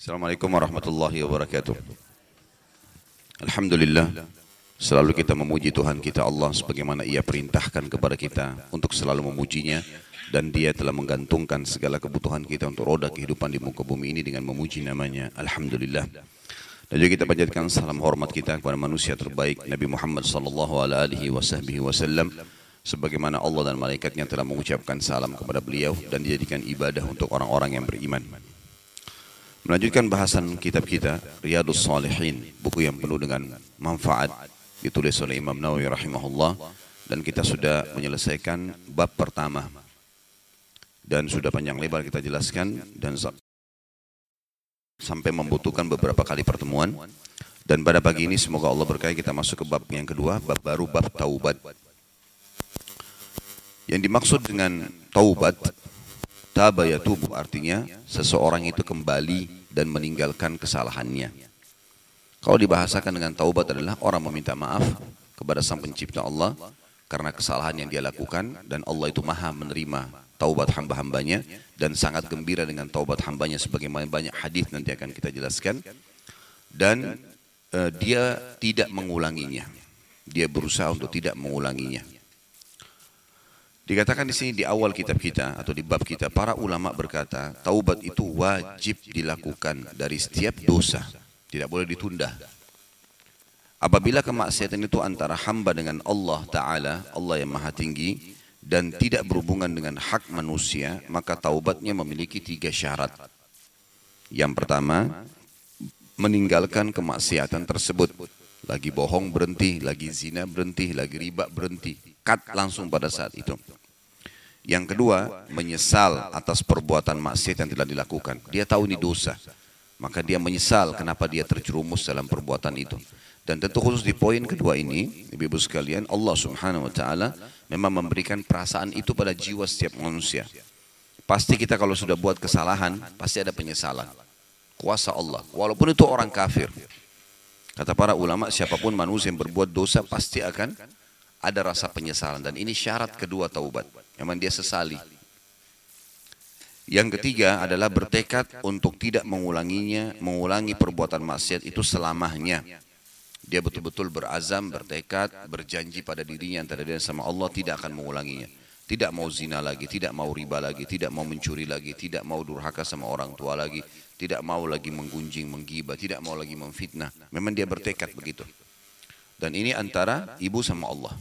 Assalamualaikum warahmatullahi wabarakatuh. Alhamdulillah, selalu kita memuji Tuhan kita Allah sebagaimana Ia perintahkan kepada kita untuk selalu memujinya dan Dia telah menggantungkan segala kebutuhan kita untuk roda kehidupan di muka bumi ini dengan memuji namanya. Alhamdulillah. Dan juga kita panjatkan salam hormat kita kepada manusia terbaik Nabi Muhammad sallallahu alaihi wasallam sebagaimana Allah dan malaikatnya telah mengucapkan salam kepada beliau dan dijadikan ibadah untuk orang-orang yang beriman. Melanjutkan bahasan kitab kita Riyadus Salihin, buku yang penuh dengan manfaat ditulis oleh Imam Nawawi rahimahullah dan kita sudah menyelesaikan bab pertama. Dan sudah panjang lebar kita jelaskan dan sampai membutuhkan beberapa kali pertemuan. Dan pada pagi ini semoga Allah berkahi kita masuk ke bab yang kedua bab baru bab taubat. Yang dimaksud dengan taubat Taba tubuh artinya seseorang itu kembali dan meninggalkan kesalahannya. Kalau dibahasakan dengan taubat adalah orang meminta maaf kepada sang pencipta Allah karena kesalahan yang dia lakukan dan Allah itu maha menerima taubat hamba-hambanya dan sangat gembira dengan taubat hambanya sebagaimana banyak hadis nanti akan kita jelaskan dan uh, dia tidak mengulanginya. Dia berusaha untuk tidak mengulanginya. Dikatakan di sini di awal kitab kita atau di bab kita para ulama berkata taubat itu wajib dilakukan dari setiap dosa, tidak boleh ditunda. Apabila kemaksiatan itu antara hamba dengan Allah Ta'ala, Allah yang maha tinggi, dan tidak berhubungan dengan hak manusia, maka taubatnya memiliki tiga syarat. Yang pertama, meninggalkan kemaksiatan tersebut. Lagi bohong berhenti, lagi zina berhenti, lagi riba berhenti. Cut langsung pada saat itu. Yang kedua, menyesal atas perbuatan maksiat yang telah dilakukan. Dia tahu ini dosa. Maka dia menyesal kenapa dia terjerumus dalam perbuatan itu. Dan tentu khusus di poin kedua ini, ibu-ibu sekalian, Allah subhanahu wa ta'ala memang memberikan perasaan itu pada jiwa setiap manusia. Pasti kita kalau sudah buat kesalahan, pasti ada penyesalan. Kuasa Allah. Walaupun itu orang kafir. Kata para ulama, siapa pun manusia yang berbuat dosa pasti akan ada rasa penyesalan. Dan ini syarat kedua taubat. Memang dia sesali. Yang ketiga adalah bertekad untuk tidak mengulanginya, mengulangi perbuatan maksiat itu selamanya. Dia betul-betul berazam, bertekad, berjanji pada dirinya antara dia sama Allah tidak akan mengulanginya. Tidak mau zina lagi, tidak mau riba lagi, tidak mau mencuri lagi, tidak mau durhaka sama orang tua lagi, tidak mau lagi menggunjing, menggibah, tidak mau lagi memfitnah. Memang dia bertekad begitu. Dan ini antara ibu sama Allah.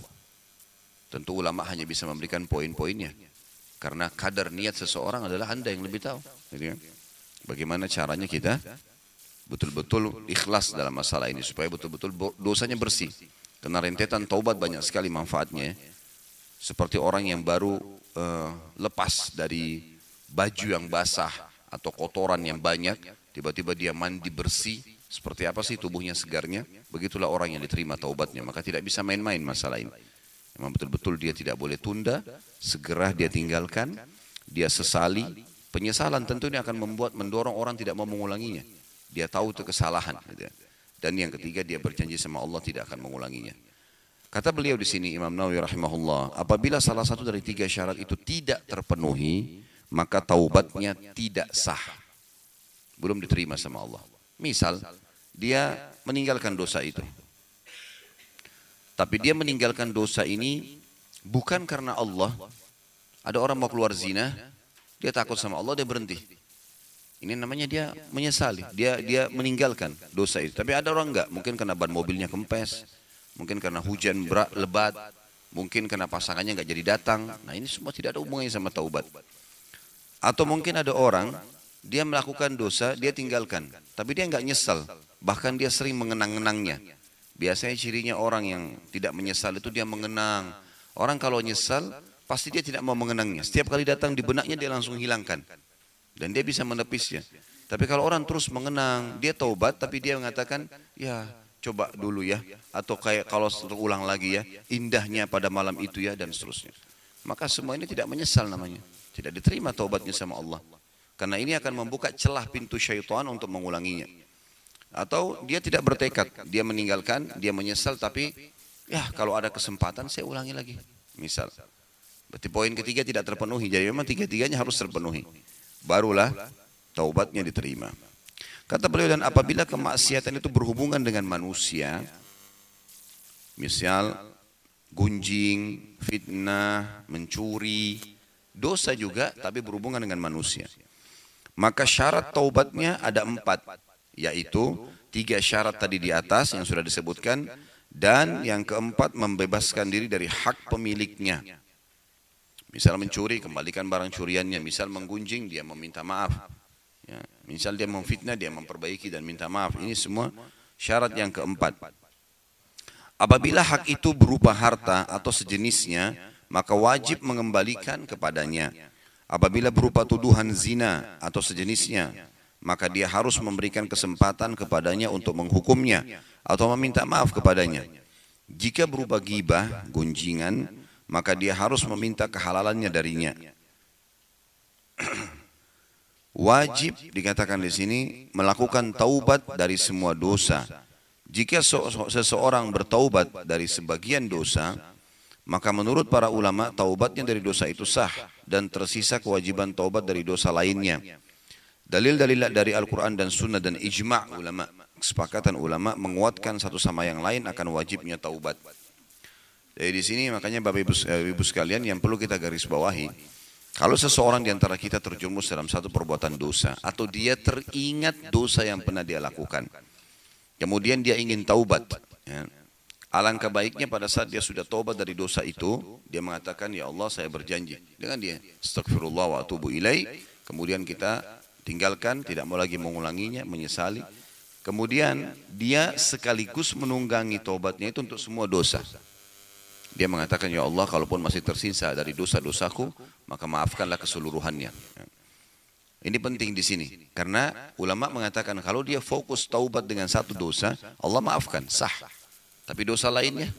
Tentu ulama hanya bisa memberikan poin-poinnya. Karena kadar niat seseorang adalah anda yang lebih tahu. Gitu kan? Bagaimana caranya kita betul-betul ikhlas dalam masalah ini. Supaya betul-betul dosanya bersih. Karena rentetan taubat banyak sekali manfaatnya. Seperti orang yang baru uh, lepas dari baju yang basah atau kotoran yang banyak. Tiba-tiba dia mandi bersih. Seperti apa sih tubuhnya segarnya? Begitulah orang yang diterima taubatnya. Maka tidak bisa main-main masalah ini. Memang betul-betul dia tidak boleh tunda, segera dia tinggalkan, dia sesali. Penyesalan tentu ini akan membuat mendorong orang tidak mau mengulanginya. Dia tahu itu kesalahan. Gitu ya. Dan yang ketiga dia berjanji sama Allah tidak akan mengulanginya. Kata beliau di sini Imam Nawawi rahimahullah, apabila salah satu dari tiga syarat itu tidak terpenuhi, maka taubatnya tidak sah. Belum diterima sama Allah. Misal, dia meninggalkan dosa itu. Tapi dia meninggalkan dosa ini bukan karena Allah. Ada orang mau keluar zina, dia takut sama Allah, dia berhenti. Ini namanya dia menyesali, dia dia meninggalkan dosa itu. Tapi ada orang enggak, mungkin karena ban mobilnya kempes, mungkin karena hujan berat, lebat, mungkin karena pasangannya enggak jadi datang. Nah ini semua tidak ada hubungannya sama taubat. Atau mungkin ada orang, dia melakukan dosa, dia tinggalkan. Tapi dia enggak nyesal, bahkan dia sering mengenang-enangnya. Biasanya cirinya orang yang tidak menyesal itu dia mengenang. Orang kalau nyesal, pasti dia tidak mau mengenangnya. Setiap kali datang di benaknya dia langsung hilangkan. Dan dia bisa menepisnya. Tapi kalau orang terus mengenang, dia taubat tapi dia mengatakan, ya coba dulu ya. Atau kayak kalau terulang lagi ya, indahnya pada malam itu ya dan seterusnya. Maka semua ini tidak menyesal namanya. Tidak diterima taubatnya sama Allah. Karena ini akan membuka celah pintu syaitan untuk mengulanginya. Atau dia tidak bertekad, dia meninggalkan, dia menyesal tapi ya kalau ada kesempatan saya ulangi lagi. Misal. Berarti poin ketiga tidak terpenuhi. Jadi memang tiga-tiganya harus terpenuhi. Barulah taubatnya diterima. Kata beliau dan apabila kemaksiatan itu berhubungan dengan manusia, misal gunjing, fitnah, mencuri, dosa juga tapi berhubungan dengan manusia. Maka syarat taubatnya ada empat, yaitu tiga syarat tadi di atas yang sudah disebutkan, dan yang keempat membebaskan diri dari hak pemiliknya. Misal mencuri, kembalikan barang curiannya. Misal menggunjing, dia meminta maaf. Ya, misal dia memfitnah, dia memperbaiki dan minta maaf. Ini semua syarat yang keempat. Apabila hak itu berupa harta atau sejenisnya, maka wajib mengembalikan kepadanya. Apabila berupa tuduhan zina atau sejenisnya, maka dia harus memberikan kesempatan kepadanya untuk menghukumnya atau meminta maaf kepadanya. Jika berupa gibah, gunjingan, maka dia harus meminta kehalalannya darinya. Wajib dikatakan di sini melakukan taubat dari semua dosa. Jika seseorang bertaubat dari sebagian dosa, maka menurut para ulama taubatnya dari dosa itu sah dan tersisa kewajiban taubat dari dosa lainnya. Dalil-dalil dari Al-Quran dan Sunnah dan ijma' ulama, kesepakatan ulama menguatkan satu sama yang lain akan wajibnya taubat. Jadi di sini makanya Bapak Ibu, eh, Ibu sekalian yang perlu kita garis bawahi, kalau seseorang di antara kita terjumus dalam satu perbuatan dosa atau dia teringat dosa yang pernah dia lakukan, kemudian dia ingin taubat, ya, alangkah baiknya pada saat dia sudah taubat dari dosa itu, dia mengatakan ya Allah saya berjanji dengan dia, astagfirullah wa atubu ilai, kemudian kita tinggalkan, tidak mau lagi mengulanginya, menyesali. Kemudian dia sekaligus menunggangi taubatnya itu untuk semua dosa. Dia mengatakan, Ya Allah, kalaupun masih tersisa dari dosa-dosaku, maka maafkanlah keseluruhannya. Ini penting di sini. Karena ulama mengatakan, kalau dia fokus taubat dengan satu dosa, Allah maafkan, sah. Tapi dosa lainnya,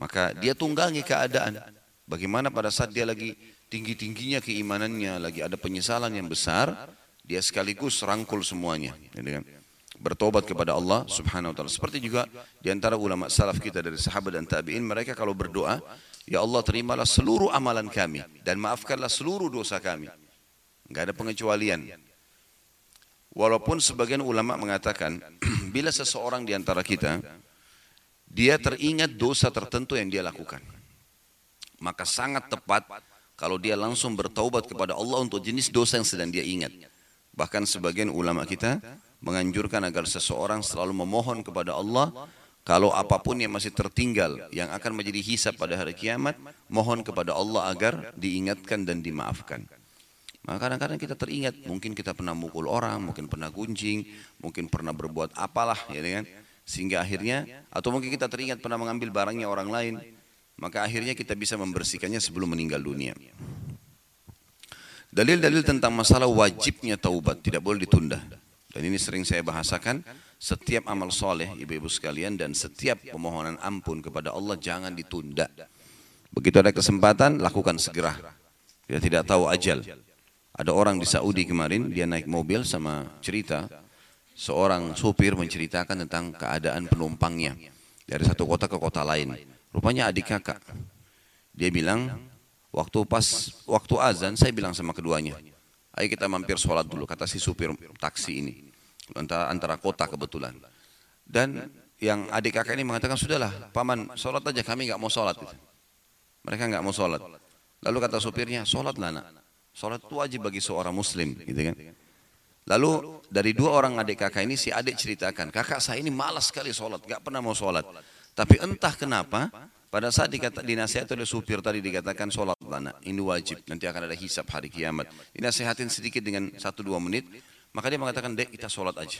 maka dia tunggangi keadaan. Bagaimana pada saat dia lagi tinggi-tingginya keimanannya, lagi ada penyesalan yang besar, dia sekaligus rangkul semuanya. Gitu kan? bertobat kepada Allah Subhanahu wa taala. Seperti juga di antara ulama salaf kita dari sahabat dan tabi'in mereka kalau berdoa, ya Allah terimalah seluruh amalan kami dan maafkanlah seluruh dosa kami. Enggak ada pengecualian. Walaupun sebagian ulama mengatakan bila seseorang di antara kita dia teringat dosa tertentu yang dia lakukan, maka sangat tepat kalau dia langsung bertaubat kepada Allah untuk jenis dosa yang sedang dia ingat. Bahkan sebagian ulama kita menganjurkan agar seseorang selalu memohon kepada Allah kalau apa pun yang masih tertinggal yang akan menjadi hisap pada hari kiamat mohon kepada Allah agar diingatkan dan dimaafkan. Maka kadang-kadang kita teringat mungkin kita pernah mukul orang mungkin pernah gunjing mungkin pernah berbuat apalah ya kan? Sehingga akhirnya atau mungkin kita teringat pernah mengambil barangnya orang lain maka akhirnya kita bisa membersihkannya sebelum meninggal dunia dalil-dalil tentang masalah wajibnya taubat tidak boleh ditunda dan ini sering saya bahasakan, setiap amal soleh ibu-ibu sekalian dan setiap pemohonan ampun kepada Allah jangan ditunda. Begitu ada kesempatan, lakukan segera. Kita tidak tahu ajal. Ada orang di Saudi kemarin, dia naik mobil sama cerita, seorang supir menceritakan tentang keadaan penumpangnya dari satu kota ke kota lain. Rupanya adik kakak. Dia bilang, waktu pas waktu azan saya bilang sama keduanya, Ayo kita mampir sholat dulu, kata si supir taksi ini. Antara, antara kota kebetulan. Dan yang adik kakak ini mengatakan, sudahlah, paman, sholat aja, kami nggak mau sholat. Mereka nggak mau sholat. Lalu kata supirnya, sholatlah. Sholat itu wajib bagi seorang muslim. Gitu kan. Lalu dari dua orang adik kakak ini, si adik ceritakan, kakak saya ini malas sekali sholat, nggak pernah mau sholat. Tapi entah kenapa, pada saat dikata, dinasihat oleh supir tadi dikatakan sholat lana, ini wajib, nanti akan ada hisap hari kiamat. Dinasihatin sedikit dengan satu dua menit, maka dia mengatakan, dek kita sholat aja.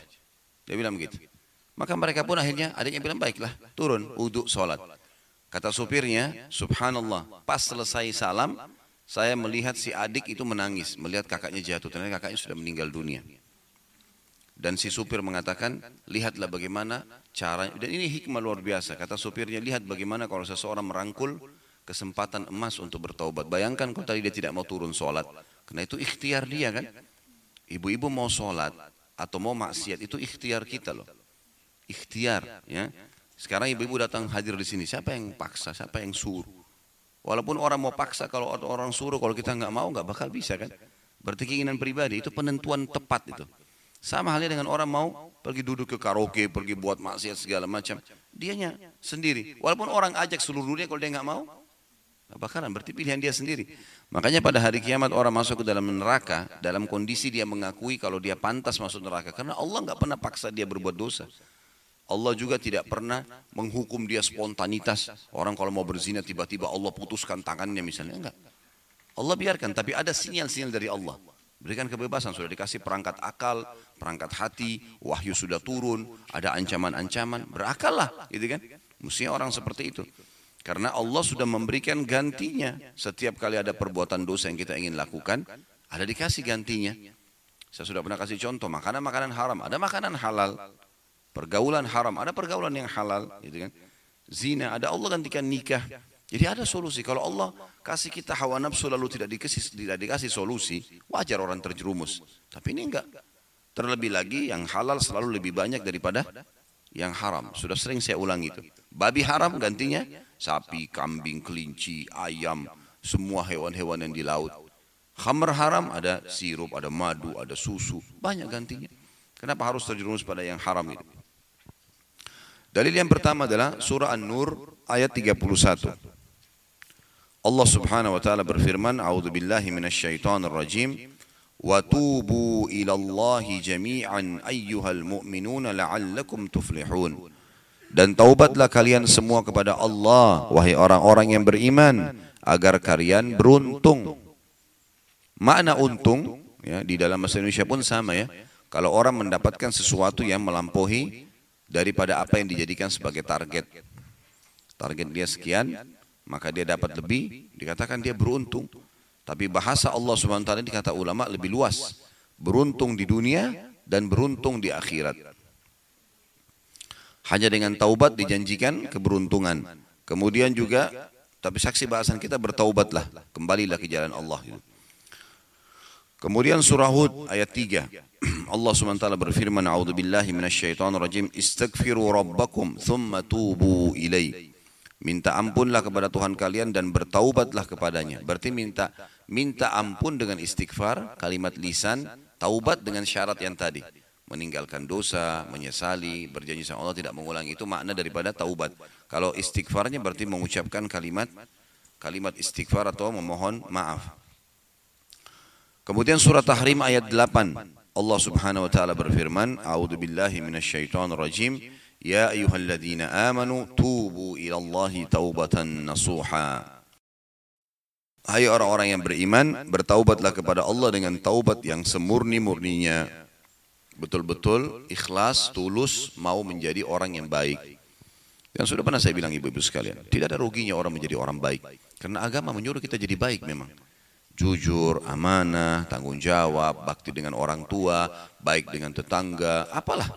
Dia bilang begitu. Maka mereka pun akhirnya adiknya bilang, baiklah, turun, uduk sholat. Kata supirnya, subhanallah, pas selesai salam, saya melihat si adik itu menangis, melihat kakaknya jatuh, ternyata kakaknya sudah meninggal dunia. Dan si supir mengatakan, lihatlah bagaimana cara dan ini hikmah luar biasa. Kata supirnya lihat bagaimana kalau seseorang merangkul kesempatan emas untuk bertaubat. Bayangkan kalau tadi dia tidak mau turun sholat. Karena itu ikhtiar dia kan? Ibu-ibu mau sholat atau mau maksiat itu ikhtiar kita loh. Ikhtiar ya. Sekarang ibu-ibu datang hadir di sini siapa yang paksa? Siapa yang suruh? Walaupun orang mau paksa kalau orang suruh kalau kita nggak mau nggak bakal bisa kan? Berarti keinginan pribadi itu penentuan tepat itu Sama halnya dengan orang mau pergi duduk ke karaoke, pergi buat maksiat segala macam. Dianya sendiri. Walaupun orang ajak seluruh dunia kalau dia nggak mau, nggak bakalan. Berarti pilihan dia sendiri. Makanya pada hari kiamat orang masuk ke dalam neraka dalam kondisi dia mengakui kalau dia pantas masuk neraka. Karena Allah nggak pernah paksa dia berbuat dosa. Allah juga tidak pernah menghukum dia spontanitas. Orang kalau mau berzina tiba-tiba Allah putuskan tangannya misalnya. Enggak. Allah biarkan, tapi ada sinyal-sinyal dari Allah. Berikan kebebasan, sudah dikasih perangkat akal, perangkat hati, wahyu sudah turun, ada ancaman-ancaman, berakallah, gitu kan? Mestinya orang seperti itu. Karena Allah sudah memberikan gantinya. Setiap kali ada perbuatan dosa yang kita ingin lakukan, ada dikasih gantinya. Saya sudah pernah kasih contoh, makanan-makanan haram, ada makanan halal, pergaulan haram, ada pergaulan yang halal, gitu kan? Zina, ada Allah gantikan nikah. Jadi ada solusi. Kalau Allah kasih kita hawa nafsu lalu tidak dikasih, tidak dikasih solusi, wajar orang terjerumus. Tapi ini enggak. Terlebih lagi yang halal selalu lebih banyak daripada yang haram. Sudah sering saya ulang itu. Babi haram gantinya sapi, kambing, kelinci, ayam, semua hewan-hewan yang di laut. Khamr haram ada sirup, ada madu, ada susu, banyak gantinya. Kenapa harus terjerumus pada yang haram itu? Dalil yang pertama adalah surah An-Nur ayat 31. Allah Subhanahu wa taala berfirman, "A'udzu billahi minasyaitonir rajim." Tubu ila Allah jami'an ayyuhal mu'minuna la'allakum tuflihun. Dan taubatlah kalian semua kepada Allah wahai orang-orang yang beriman agar kalian beruntung. Makna untung ya di dalam bahasa Indonesia pun sama ya. Kalau orang mendapatkan sesuatu yang melampaui daripada apa yang dijadikan sebagai target. Target dia sekian, maka dia dapat lebih, dikatakan dia beruntung. Tapi bahasa Allah wa taala dikata ulama lebih luas. Beruntung di dunia dan beruntung di akhirat. Hanya dengan taubat dijanjikan keberuntungan. Kemudian juga tapi saksi bahasan kita bertaubatlah, kembalilah ke jalan Allah. Kemudian surah Hud ayat 3. Allah SWT berfirman, "A'udzu billahi minasyaitonir rajim. Istaghfiru rabbakum thumma tubu ilaihi." Minta ampunlah kepada Tuhan kalian dan bertaubatlah kepadanya. Berarti minta minta ampun dengan istighfar, kalimat lisan, taubat dengan syarat yang tadi. Meninggalkan dosa, menyesali, berjanji sama Allah tidak mengulangi itu makna daripada taubat. Kalau istighfarnya berarti mengucapkan kalimat kalimat istighfar atau memohon maaf. Kemudian surah Tahrim ayat 8. Allah Subhanahu wa taala berfirman, "A'udzu billahi minasyaitonir rajim. Ya ayyuhalladzina amanu tubu ila Allahi taubatan nasuha." Hai orang-orang yang beriman, bertaubatlah kepada Allah dengan taubat yang semurni-murninya. Betul-betul ikhlas, tulus, mau menjadi orang yang baik. Dan sudah pernah saya bilang ibu-ibu sekalian, tidak ada ruginya orang menjadi orang baik. Karena agama menyuruh kita jadi baik memang. Jujur, amanah, tanggung jawab, bakti dengan orang tua, baik dengan tetangga, apalah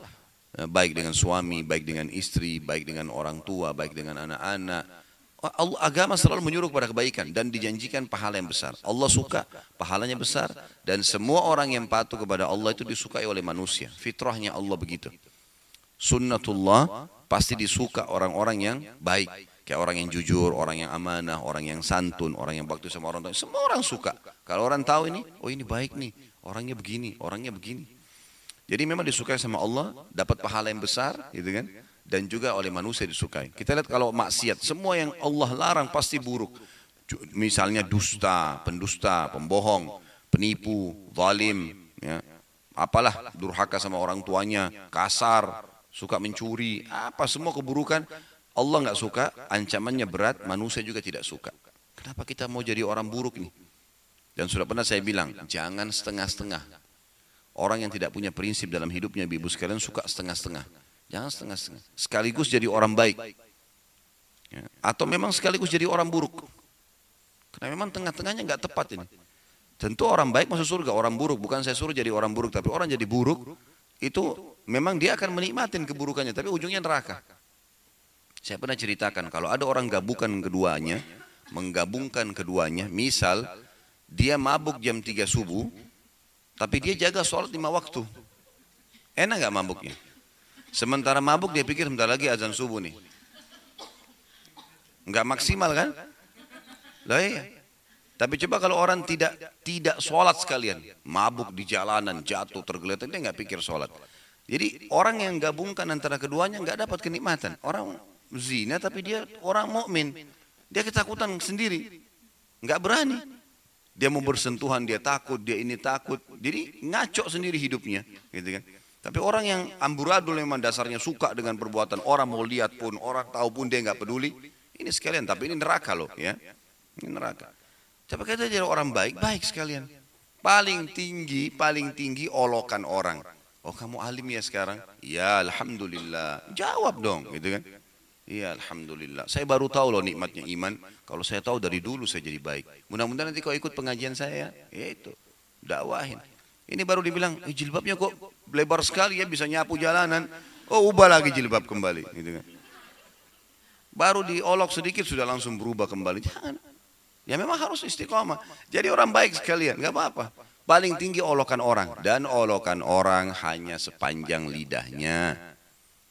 baik dengan suami, baik dengan istri, baik dengan orang tua, baik dengan anak-anak. Allah, agama selalu menyuruh kepada kebaikan dan dijanjikan pahala yang besar. Allah suka, pahalanya besar dan semua orang yang patuh kepada Allah itu disukai oleh manusia. Fitrahnya Allah begitu. Sunnatullah pasti disuka orang-orang yang baik. Kayak orang yang jujur, orang yang amanah, orang yang santun, orang yang bakti sama orang tua. Semua orang suka. Kalau orang tahu ini, oh ini baik nih, orangnya begini, orangnya begini. Jadi memang disukai sama Allah, dapat pahala yang besar, gitu kan? Dan juga oleh manusia disukai. Kita lihat kalau maksiat, semua yang Allah larang pasti buruk. Misalnya dusta, pendusta, pembohong, penipu, zalim, ya. apalah durhaka sama orang tuanya, kasar, suka mencuri, apa semua keburukan Allah nggak suka, ancamannya berat, manusia juga tidak suka. Kenapa kita mau jadi orang buruk nih? Dan sudah pernah saya bilang, jangan setengah-setengah. Orang yang tidak punya prinsip dalam hidupnya, ibu sekalian suka setengah-setengah. Jangan setengah-setengah. Sekaligus jadi orang baik. Ya. Atau memang sekaligus jadi orang buruk. Karena memang tengah-tengahnya nggak tepat ini. Tentu orang baik masuk surga, orang buruk. Bukan saya suruh jadi orang buruk, tapi orang jadi buruk, itu memang dia akan menikmatin keburukannya, tapi ujungnya neraka. Saya pernah ceritakan, kalau ada orang gabungkan keduanya, menggabungkan keduanya, misal dia mabuk jam 3 subuh, tapi dia jaga sholat lima waktu. Enak gak mabuknya? Sementara mabuk dia pikir sebentar lagi azan subuh nih. Enggak maksimal kan? Lah iya. Tapi coba kalau orang tidak tidak sholat sekalian, mabuk di jalanan, jatuh, tergeletak, dia nggak pikir sholat. Jadi orang yang gabungkan antara keduanya nggak dapat kenikmatan. Orang zina tapi dia orang mukmin, dia ketakutan sendiri, nggak berani. Dia mau bersentuhan, dia takut, dia ini takut. Jadi ngaco sendiri hidupnya, gitu kan. Tapi orang yang amburadul memang dasarnya suka dengan perbuatan orang mau lihat pun, orang tahu pun dia nggak peduli. Ini sekalian, tapi ini neraka loh, ya. Ini neraka. Tapi kita jadi orang baik, baik sekalian. Paling tinggi, paling tinggi olokan orang. Oh kamu alim ya sekarang? Ya Alhamdulillah. Jawab dong gitu kan. Iya Alhamdulillah. Saya baru tahu loh nikmatnya iman. Kalau saya tahu dari dulu saya jadi baik. Mudah-mudahan nanti kau ikut pengajian saya. Ya itu. Dakwahin. Ini baru dibilang, eh, jilbabnya kok lebar sekali ya bisa nyapu jalanan. Oh ubah lagi jilbab kembali. Gitu kan. Baru diolok sedikit sudah langsung berubah kembali. Jangan. Ya memang harus istiqomah. Jadi orang baik sekalian, nggak apa-apa. Paling tinggi olokan orang. Dan olokan orang hanya sepanjang lidahnya.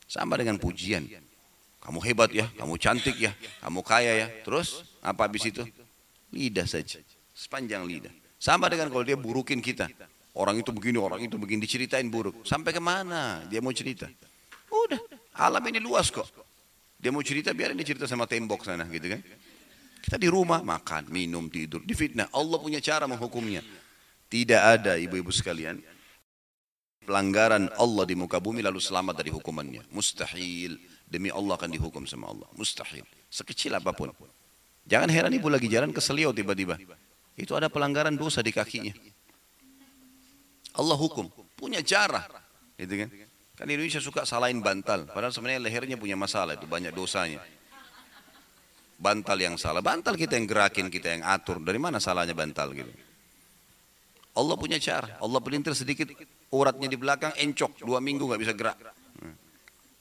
Sama dengan pujian. Kamu hebat ya, kamu cantik ya, kamu kaya ya. Terus apa habis itu? Lidah saja. Sepanjang lidah. Sama dengan kalau dia burukin kita. Orang itu begini, orang itu begini, diceritain buruk. Sampai ke mana dia mau cerita? Udah, alam ini luas kok. Dia mau cerita, biar ini cerita sama tembok sana gitu kan. Kita di rumah, makan, minum, tidur, difitnah. Allah punya cara menghukumnya. Tidak ada ibu-ibu sekalian pelanggaran Allah di muka bumi lalu selamat dari hukumannya. Mustahil. Demi Allah akan dihukum sama Allah. Mustahil. Sekecil apa pun. Jangan heran ibu lagi jalan ke seliau tiba-tiba. Itu ada pelanggaran dosa di kakinya. Allah hukum. Punya cara. Gitu kan? Kan Indonesia suka salahin bantal. Padahal sebenarnya lehernya punya masalah. Itu banyak dosanya. Bantal yang salah. Bantal kita yang gerakin, kita yang atur. Dari mana salahnya bantal gitu. Allah punya cara. Allah pelintir sedikit uratnya di belakang encok dua minggu nggak bisa gerak.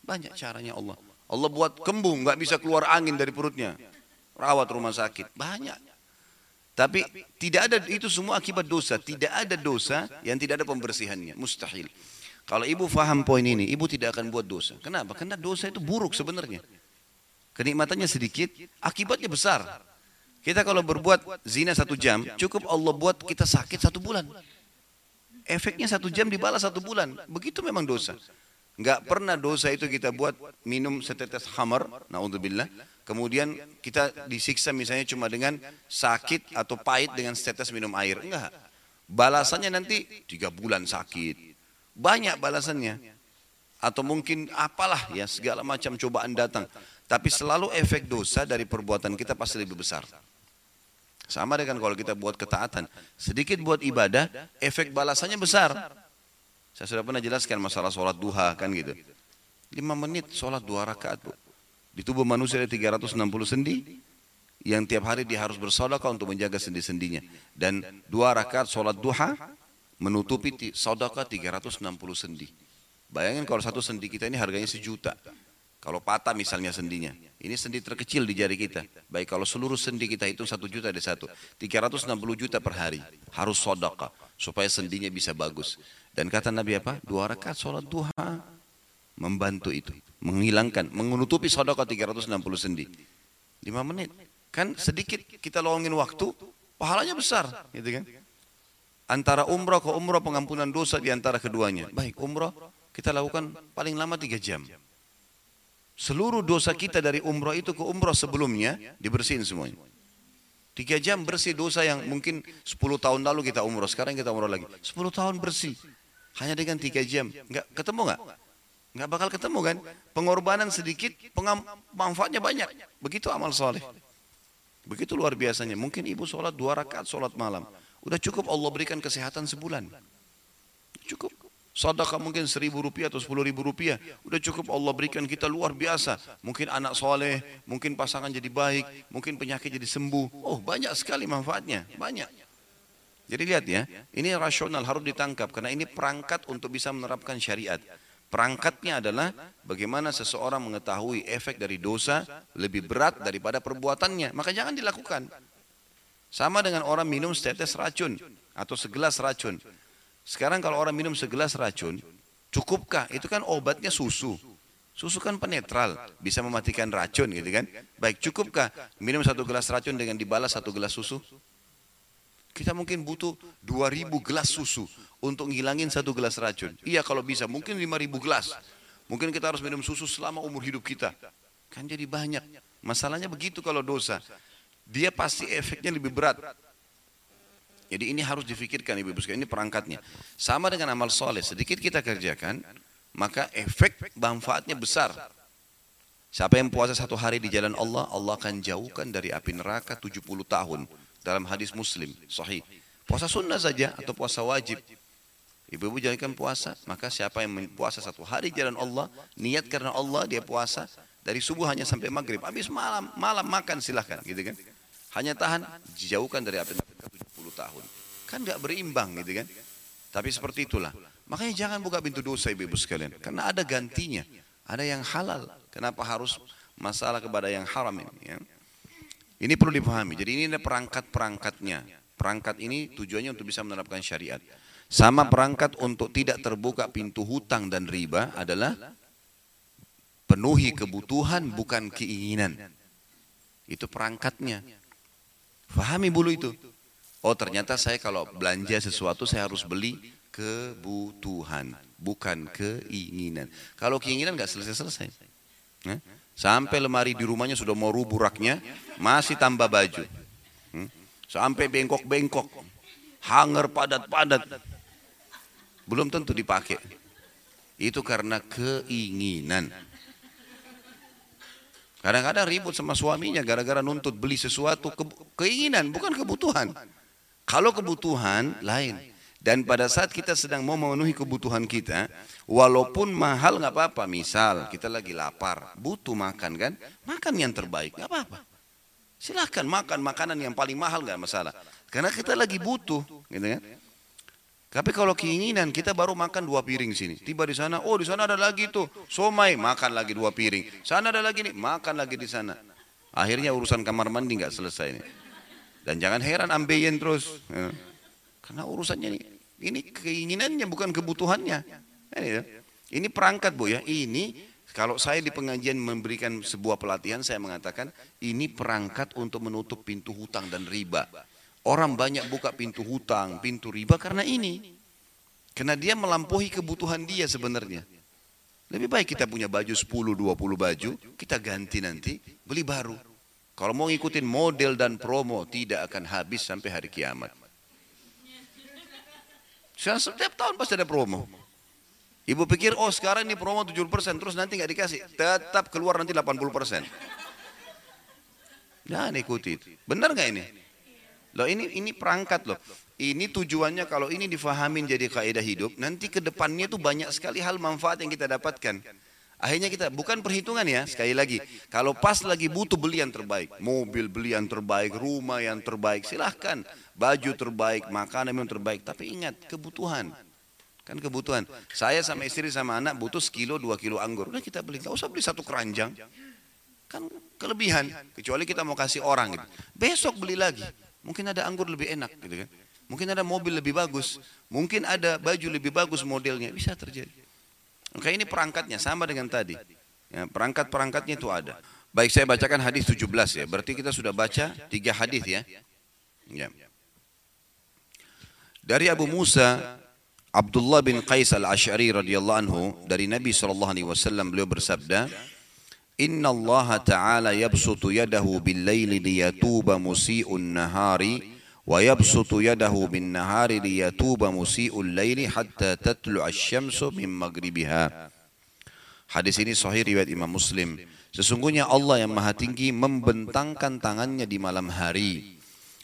Banyak caranya Allah. Allah buat kembung nggak bisa keluar angin dari perutnya. Rawat rumah sakit banyak. Tapi tidak ada itu semua akibat dosa. Tidak ada dosa yang tidak ada pembersihannya. Mustahil. Kalau ibu faham poin ini, ibu tidak akan buat dosa. Kenapa? Karena dosa itu buruk sebenarnya. Kenikmatannya sedikit, akibatnya besar. Kita kalau berbuat zina satu jam, cukup Allah buat kita sakit satu bulan. Efeknya satu jam dibalas satu bulan. Begitu memang dosa. Enggak pernah dosa itu kita buat minum setetes hammer, naudzubillah. Kemudian kita disiksa misalnya cuma dengan sakit atau pahit dengan setetes minum air. Enggak. Balasannya nanti tiga bulan sakit. Banyak balasannya. Atau mungkin apalah ya segala macam cobaan datang. Tapi selalu efek dosa dari perbuatan kita pasti lebih besar. Sama dengan kalau kita buat ketaatan. Sedikit buat ibadah, efek balasannya besar. Saya sudah pernah jelaskan masalah sholat duha kan gitu. Lima menit sholat dua rakaat bu. Di tubuh manusia ada 360 sendi. Yang tiap hari dia harus bersodakah untuk menjaga sendi-sendinya. Dan dua rakaat sholat duha menutupi sodakah 360 sendi. Bayangin kalau satu sendi kita ini harganya sejuta. Kalau patah misalnya sendinya, ini sendi terkecil di jari kita. Baik kalau seluruh sendi kita itu satu juta ada satu. 360 juta per hari. Harus sodaka. Supaya sendinya bisa bagus. Dan kata Nabi apa? Dua rakaat sholat duha. Membantu itu. Menghilangkan. Menutupi sodaka 360 sendi. Lima menit. Kan sedikit kita lowongin waktu. Pahalanya besar. Gitu kan? Antara umrah ke umrah pengampunan dosa di antara keduanya. Baik umrah kita lakukan paling lama tiga jam. Seluruh dosa kita dari umrah itu ke umrah sebelumnya dibersihin semuanya. Tiga jam bersih dosa yang mungkin 10 tahun lalu kita umrah, sekarang kita umrah lagi. 10 tahun bersih. Hanya dengan tiga jam. Enggak ketemu enggak? Enggak bakal ketemu kan? Pengorbanan sedikit, manfaatnya banyak. Begitu amal soleh. Begitu luar biasanya. Mungkin ibu sholat dua rakaat sholat malam. Udah cukup Allah berikan kesehatan sebulan. Cukup. Sadaqah mungkin seribu rupiah atau sepuluh ribu rupiah. Udah cukup Allah berikan kita luar biasa. Mungkin anak soleh, mungkin pasangan jadi baik, mungkin penyakit jadi sembuh. Oh banyak sekali manfaatnya, banyak. Jadi lihat ya, ini rasional harus ditangkap karena ini perangkat untuk bisa menerapkan syariat. Perangkatnya adalah bagaimana seseorang mengetahui efek dari dosa lebih berat daripada perbuatannya. Maka jangan dilakukan. Sama dengan orang minum setetes racun atau segelas racun. Sekarang kalau orang minum segelas racun, cukupkah? Itu kan obatnya susu. Susu kan penetral, bisa mematikan racun gitu kan. Baik, cukupkah minum satu gelas racun dengan dibalas satu gelas susu? Kita mungkin butuh 2000 gelas susu untuk ngilangin satu gelas racun. Iya kalau bisa, mungkin 5000 gelas. Mungkin kita harus minum susu selama umur hidup kita. Kan jadi banyak. Masalahnya begitu kalau dosa. Dia pasti efeknya lebih berat. Jadi ini harus difikirkan ibu-ibu ini perangkatnya. Sama dengan amal soleh, sedikit kita kerjakan, maka efek manfaatnya besar. Siapa yang puasa satu hari di jalan Allah, Allah akan jauhkan dari api neraka 70 tahun. Dalam hadis muslim, sahih. Puasa sunnah saja atau puasa wajib. Ibu-ibu jalankan puasa, maka siapa yang puasa satu hari jalan Allah, niat karena Allah dia puasa, dari subuh hanya sampai maghrib. Habis malam, malam makan silahkan gitu kan. Hanya tahan, dijauhkan dari api neraka 70 tahun. Kan nggak berimbang gitu kan. Tapi seperti itulah. Makanya jangan buka pintu dosa ibu-ibu sekalian. Karena ada gantinya. Ada yang halal. Kenapa harus masalah kepada yang haram ini? Ya? Ini perlu dipahami. Jadi ini ada perangkat-perangkatnya. Perangkat ini tujuannya untuk bisa menerapkan syariat. Sama perangkat untuk tidak terbuka pintu hutang dan riba adalah penuhi kebutuhan bukan keinginan. Itu perangkatnya. Fahami dulu itu. Oh ternyata saya kalau belanja sesuatu saya harus beli kebutuhan, bukan keinginan. Kalau keinginan nggak selesai-selesai. Nah, sampai lemari di rumahnya sudah mau rubuh raknya, masih tambah baju. Hmm? Sampai bengkok-bengkok, hanger padat-padat. Belum tentu dipakai. Itu karena keinginan. Kadang-kadang ribut sama suaminya gara-gara nuntut beli sesuatu ke, keinginan bukan kebutuhan. Kalau kebutuhan lain. Dan pada saat kita sedang mau memenuhi kebutuhan kita, walaupun mahal nggak apa-apa. Misal kita lagi lapar, butuh makan kan, makan yang terbaik nggak apa-apa. Silahkan makan makanan yang paling mahal nggak masalah. Karena kita lagi butuh, gitu kan. Tapi kalau keinginan kita baru makan dua piring sini. Tiba di sana, oh di sana ada lagi tuh somai, makan lagi dua piring. Sana ada lagi nih, makan lagi di sana. Akhirnya urusan kamar mandi nggak selesai nih. Dan jangan heran ambeien terus. Ya. Karena urusannya ini, ini keinginannya bukan kebutuhannya. Ini perangkat bu ya. Ini kalau saya di pengajian memberikan sebuah pelatihan, saya mengatakan ini perangkat untuk menutup pintu hutang dan riba. Orang banyak buka pintu hutang, pintu riba karena ini. Karena dia melampaui kebutuhan dia sebenarnya. Lebih baik kita punya baju 10, 20 baju, kita ganti nanti, beli baru. Kalau mau ngikutin model dan promo, tidak akan habis sampai hari kiamat. Setiap tahun pasti ada promo. Ibu pikir, oh sekarang ini promo 70%, terus nanti nggak dikasih. Tetap keluar nanti 80%. Jangan ikuti. Benar nggak ini? Loh ini ini perangkat loh. Ini tujuannya kalau ini difahamin jadi kaidah hidup, nanti ke depannya tuh banyak sekali hal manfaat yang kita dapatkan. Akhirnya kita bukan perhitungan ya, sekali lagi. Kalau pas lagi butuh beli yang terbaik, mobil beli yang terbaik, rumah yang terbaik, silahkan. Baju terbaik, makanan yang terbaik. Tapi ingat, kebutuhan. Kan kebutuhan. Saya sama istri sama anak butuh sekilo, dua kilo anggur. Udah kita beli, gak usah beli satu keranjang. Kan kelebihan. Kecuali kita mau kasih orang gitu. Besok beli lagi. Mungkin ada anggur lebih enak gitu kan. Mungkin ada mobil lebih bagus. Mungkin ada baju lebih bagus modelnya. Bisa terjadi. Maka ini perangkatnya sama dengan tadi. Ya, perangkat-perangkatnya itu ada. Baik saya bacakan hadis 17 ya. Berarti kita sudah baca tiga hadis ya. ya. Dari Abu Musa Abdullah bin Qais al-Ash'ari radhiyallahu anhu dari Nabi sallallahu alaihi wasallam beliau bersabda Inna Allah Ta'ala yabsutu yadahu bil laili liyatuba musi'un nahari wa yabsutu yadahu bin nahari liyatuba musi'ul laili hatta tatlu asy-syamsu min maghribiha. Hadis ini sahih riwayat Imam Muslim. Sesungguhnya Allah yang Maha Tinggi membentangkan tangannya di malam hari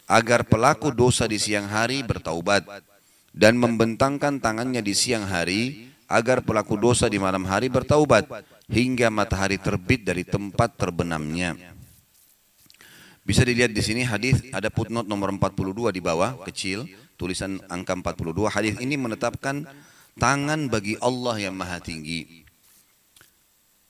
agar pelaku dosa di siang hari bertaubat dan membentangkan tangannya di siang hari agar pelaku dosa di malam hari bertaubat hingga matahari terbit dari tempat terbenamnya. Bisa dilihat di sini hadis ada footnote nomor 42 di bawah kecil tulisan angka 42 hadis ini menetapkan tangan bagi Allah yang maha tinggi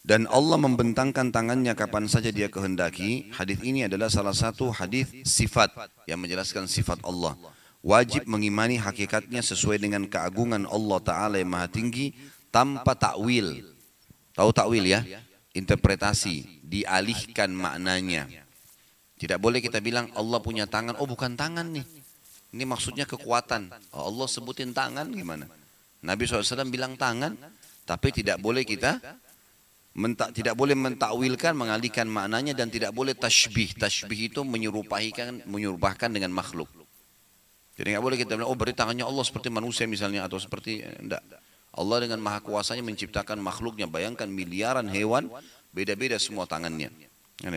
dan Allah membentangkan tangannya kapan saja dia kehendaki hadis ini adalah salah satu hadis sifat yang menjelaskan sifat Allah wajib mengimani hakikatnya sesuai dengan keagungan Allah taala yang maha tinggi tanpa takwil tahu takwil ya interpretasi dialihkan maknanya tidak boleh kita bilang Allah punya tangan, oh bukan tangan nih. Ini maksudnya kekuatan. Oh, Allah sebutin tangan gimana? Nabi SAW bilang tangan, tapi tidak boleh kita menta, tidak boleh mentakwilkan, mengalihkan maknanya dan tidak boleh tashbih. Tashbih itu menyerupakan menyerupahkan dengan makhluk. Jadi nggak boleh kita bilang, oh beri tangannya Allah seperti manusia misalnya atau seperti enggak. Allah dengan maha kuasanya menciptakan makhluknya. Bayangkan miliaran hewan, beda-beda semua tangannya. Kan.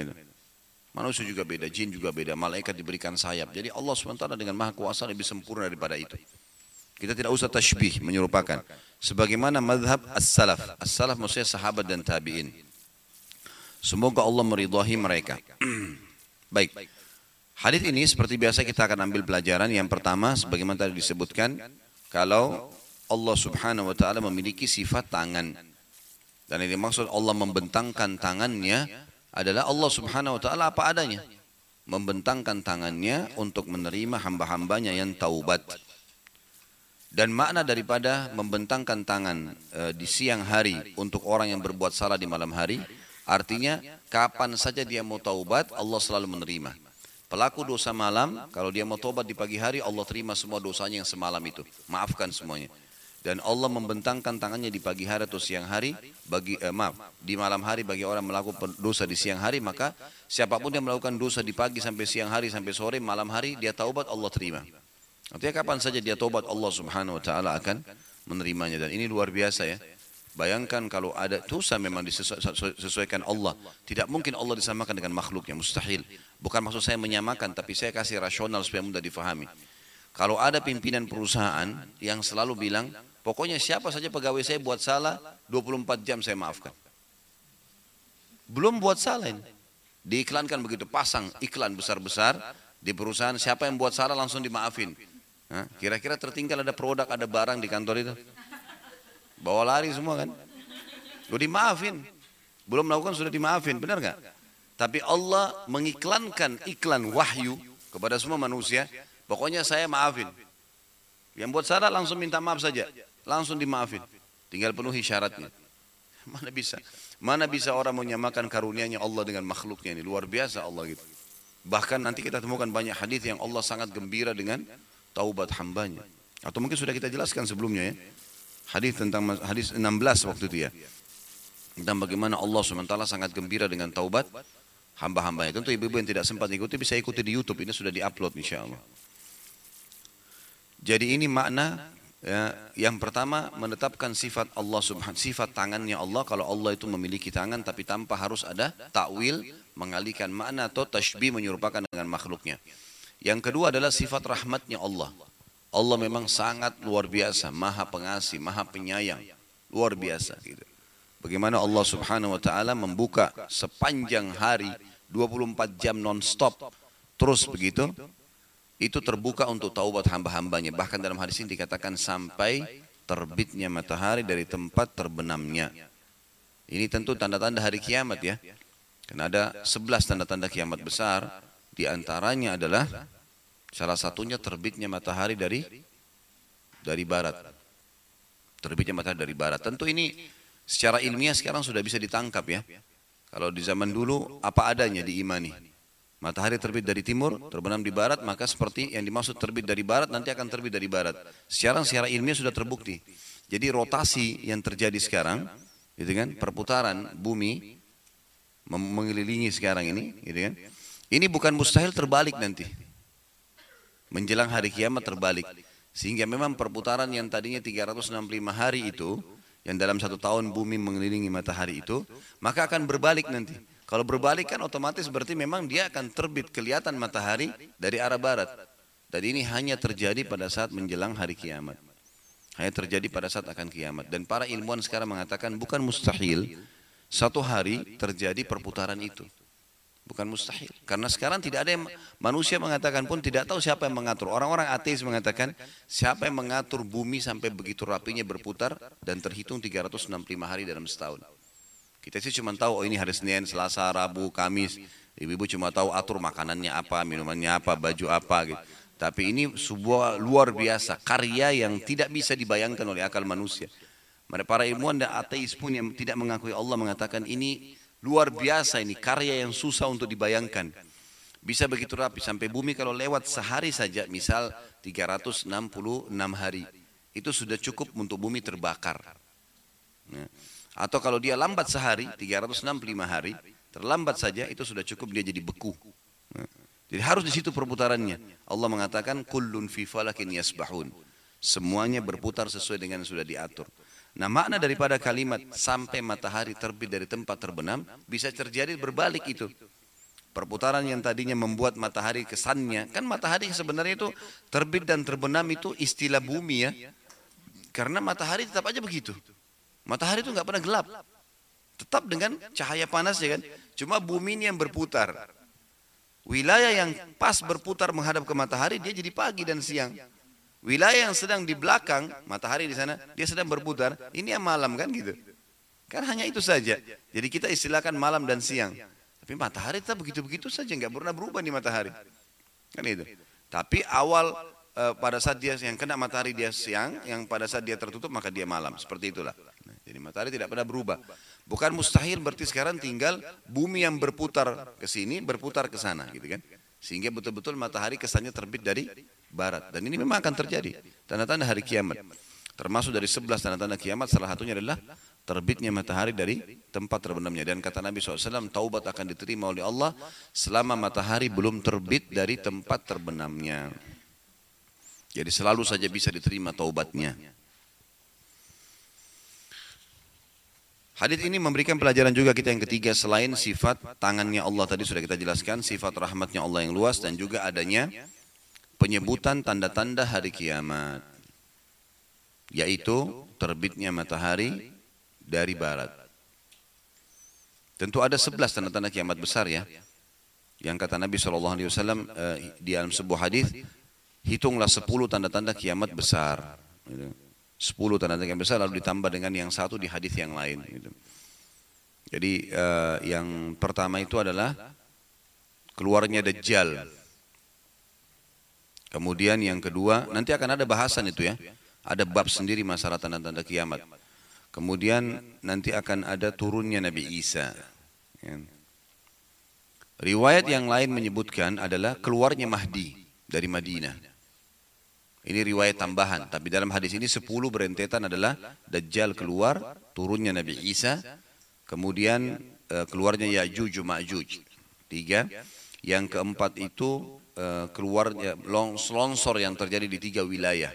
Manusia juga beda, jin juga beda, malaikat diberikan sayap. Jadi Allah SWT dengan maha kuasa lebih sempurna daripada itu. Kita tidak usah tashbih, menyerupakan. Sebagaimana madhab as-salaf. As-salaf maksudnya sahabat dan tabi'in. Semoga Allah meridahi mereka. Baik. Hadis ini seperti biasa kita akan ambil pelajaran. Yang pertama, sebagaimana tadi disebutkan, kalau Allah subhanahu wa ta'ala memiliki sifat tangan. Dan ini maksud Allah membentangkan tangannya adalah Allah subhanahu wa ta'ala apa adanya. Membentangkan tangannya untuk menerima hamba-hambanya yang taubat. Dan makna daripada membentangkan tangan e, di siang hari untuk orang yang berbuat salah di malam hari, artinya kapan saja dia mau taubat, Allah selalu menerima. Pelaku dosa malam, kalau dia mau taubat di pagi hari, Allah terima semua dosanya yang semalam itu. Maafkan semuanya. Dan Allah membentangkan tangannya di pagi hari atau siang hari, bagi eh, maaf, di malam hari bagi orang melakukan dosa di siang hari, maka siapa pun yang melakukan dosa di pagi sampai siang hari sampai sore, malam hari, dia taubat Allah terima. Artinya kapan saja dia tobat Allah subhanahu wa ta'ala akan menerimanya. Dan ini luar biasa ya. Bayangkan kalau ada dosa memang disesuaikan Allah. Tidak mungkin Allah disamakan dengan makhluknya, mustahil. Bukan maksud saya menyamakan, tapi saya kasih rasional supaya mudah difahami. Kalau ada pimpinan perusahaan yang selalu bilang, pokoknya siapa saja pegawai saya buat salah, 24 jam saya maafkan. Belum buat salah ini. Diiklankan begitu, pasang iklan besar-besar di perusahaan, siapa yang buat salah langsung dimaafin. Kira-kira tertinggal ada produk, ada barang di kantor itu? Bawa lari semua kan? Udah dimaafin. Belum melakukan sudah dimaafin, benar nggak? Tapi Allah mengiklankan iklan wahyu kepada semua manusia. Pokoknya saya maafin. Yang buat salah langsung minta maaf saja. Langsung dimaafin. Tinggal penuhi syaratnya. Mana bisa? Mana bisa orang menyamakan karunia-Nya Allah dengan makhluknya ini? Luar biasa Allah gitu. Bahkan nanti kita temukan banyak hadis yang Allah sangat gembira dengan taubat hambanya. Atau mungkin sudah kita jelaskan sebelumnya ya. Hadis tentang hadis 16 waktu itu ya. Tentang bagaimana Allah SWT sangat gembira dengan taubat hamba-hambanya. Tentu ibu-ibu yang tidak sempat ikuti bisa ikuti di Youtube. Ini sudah diupload insya Allah. Jadi ini makna ya, yang pertama menetapkan sifat Allah subhanahu sifat tangannya Allah kalau Allah itu memiliki tangan tapi tanpa harus ada takwil mengalihkan makna atau tashbih menyerupakan dengan makhluknya. Yang kedua adalah sifat rahmatnya Allah. Allah memang sangat luar biasa, maha pengasih, maha penyayang, luar biasa gitu. Bagaimana Allah subhanahu wa ta'ala membuka sepanjang hari 24 jam non-stop. Terus begitu itu terbuka untuk taubat hamba-hambanya. Bahkan dalam hadis ini dikatakan sampai terbitnya matahari dari tempat terbenamnya. Ini tentu tanda-tanda hari kiamat ya. Karena ada 11 tanda-tanda kiamat besar di antaranya adalah salah satunya terbitnya matahari dari dari barat. Terbitnya matahari dari barat. Tentu ini secara ilmiah sekarang sudah bisa ditangkap ya. Kalau di zaman dulu apa adanya diimani. Matahari terbit dari timur, terbenam di barat, maka seperti yang dimaksud terbit dari barat nanti akan terbit dari barat. Sekarang secara ilmiah sudah terbukti. Jadi rotasi yang terjadi sekarang, gitu kan, perputaran bumi mengelilingi sekarang ini, gitu kan. Ini bukan mustahil terbalik nanti. Menjelang hari kiamat terbalik. Sehingga memang perputaran yang tadinya 365 hari itu, yang dalam satu tahun bumi mengelilingi matahari itu, maka akan berbalik nanti. Kalau berbalik kan otomatis berarti memang dia akan terbit kelihatan matahari dari arah barat. Dan ini hanya terjadi pada saat menjelang hari kiamat. Hanya terjadi pada saat akan kiamat. Dan para ilmuwan sekarang mengatakan bukan mustahil satu hari terjadi perputaran itu. Bukan mustahil. Karena sekarang tidak ada yang manusia mengatakan pun tidak tahu siapa yang mengatur. Orang-orang ateis mengatakan siapa yang mengatur bumi sampai begitu rapinya berputar dan terhitung 365 hari dalam setahun. Kita sih cuma tahu oh ini hari Senin, Selasa, Rabu, Kamis. Ibu-ibu cuma tahu atur makanannya apa, minumannya apa, baju apa gitu. Tapi ini sebuah luar biasa karya yang tidak bisa dibayangkan oleh akal manusia. Para ilmuwan dan ateis pun yang tidak mengakui Allah mengatakan ini Luar biasa ini karya yang susah untuk dibayangkan. Bisa begitu rapi sampai bumi kalau lewat sehari saja misal 366 hari itu sudah cukup untuk bumi terbakar. Ya. Atau kalau dia lambat sehari 365 hari terlambat saja itu sudah cukup dia jadi beku. Ya. Jadi harus di situ perputarannya. Allah mengatakan kullun fi falakin yasbahun. Semuanya berputar sesuai dengan yang sudah diatur. Nah makna daripada kalimat sampai matahari terbit dari tempat terbenam bisa terjadi berbalik itu. Perputaran yang tadinya membuat matahari kesannya, kan matahari sebenarnya itu terbit dan terbenam itu istilah bumi ya. Karena matahari tetap aja begitu. Matahari itu nggak pernah gelap. Tetap dengan cahaya panas ya kan. Cuma bumi ini yang berputar. Wilayah yang pas berputar menghadap ke matahari dia jadi pagi dan siang. Wilayah yang sedang di belakang matahari di sana dia sedang berputar. Ini yang malam kan gitu. Kan hanya itu saja. Jadi kita istilahkan malam dan siang. Tapi matahari tetap begitu-begitu saja nggak pernah berubah di matahari. Kan itu. Tapi awal eh, pada saat dia yang kena matahari dia siang, yang pada saat dia tertutup maka dia malam. Seperti itulah. Jadi matahari tidak pernah berubah. Bukan mustahil berarti sekarang tinggal bumi yang berputar ke sini, berputar ke sana gitu kan. Sehingga betul-betul matahari kesannya terbit dari barat. Dan ini memang akan terjadi. Tanda-tanda hari kiamat. Termasuk dari sebelas tanda-tanda kiamat, salah satunya adalah terbitnya matahari dari tempat terbenamnya. Dan kata Nabi SAW, taubat akan diterima oleh Allah selama matahari belum terbit dari tempat terbenamnya. Jadi selalu saja bisa diterima taubatnya. Hadis ini memberikan pelajaran juga kita yang ketiga selain sifat tangannya Allah tadi sudah kita jelaskan, sifat rahmatnya Allah yang luas dan juga adanya penyebutan tanda-tanda hari kiamat. Yaitu terbitnya matahari dari barat. Tentu ada sebelas tanda-tanda kiamat besar ya. Yang kata Nabi SAW eh, di dalam sebuah hadis, hitunglah sepuluh tanda-tanda kiamat besar. Gitu. Sepuluh tanda tanda yang besar lalu ditambah dengan yang satu di hadis yang lain. Gitu. Jadi uh, yang pertama itu adalah keluarnya Dajjal. Kemudian yang kedua, nanti akan ada bahasan itu ya. Ada bab sendiri masalah tanda-tanda kiamat. Kemudian nanti akan ada turunnya Nabi Isa. Ya. Riwayat yang lain menyebutkan adalah keluarnya Mahdi dari Madinah. Ini riwayat tambahan, tapi dalam hadis ini sepuluh berentetan adalah Dajjal keluar, turunnya Nabi Isa, kemudian uh, keluarnya Ya'juj Ma'juj. Tiga. Yang keempat itu uh, keluarnya longsor yang terjadi di tiga wilayah.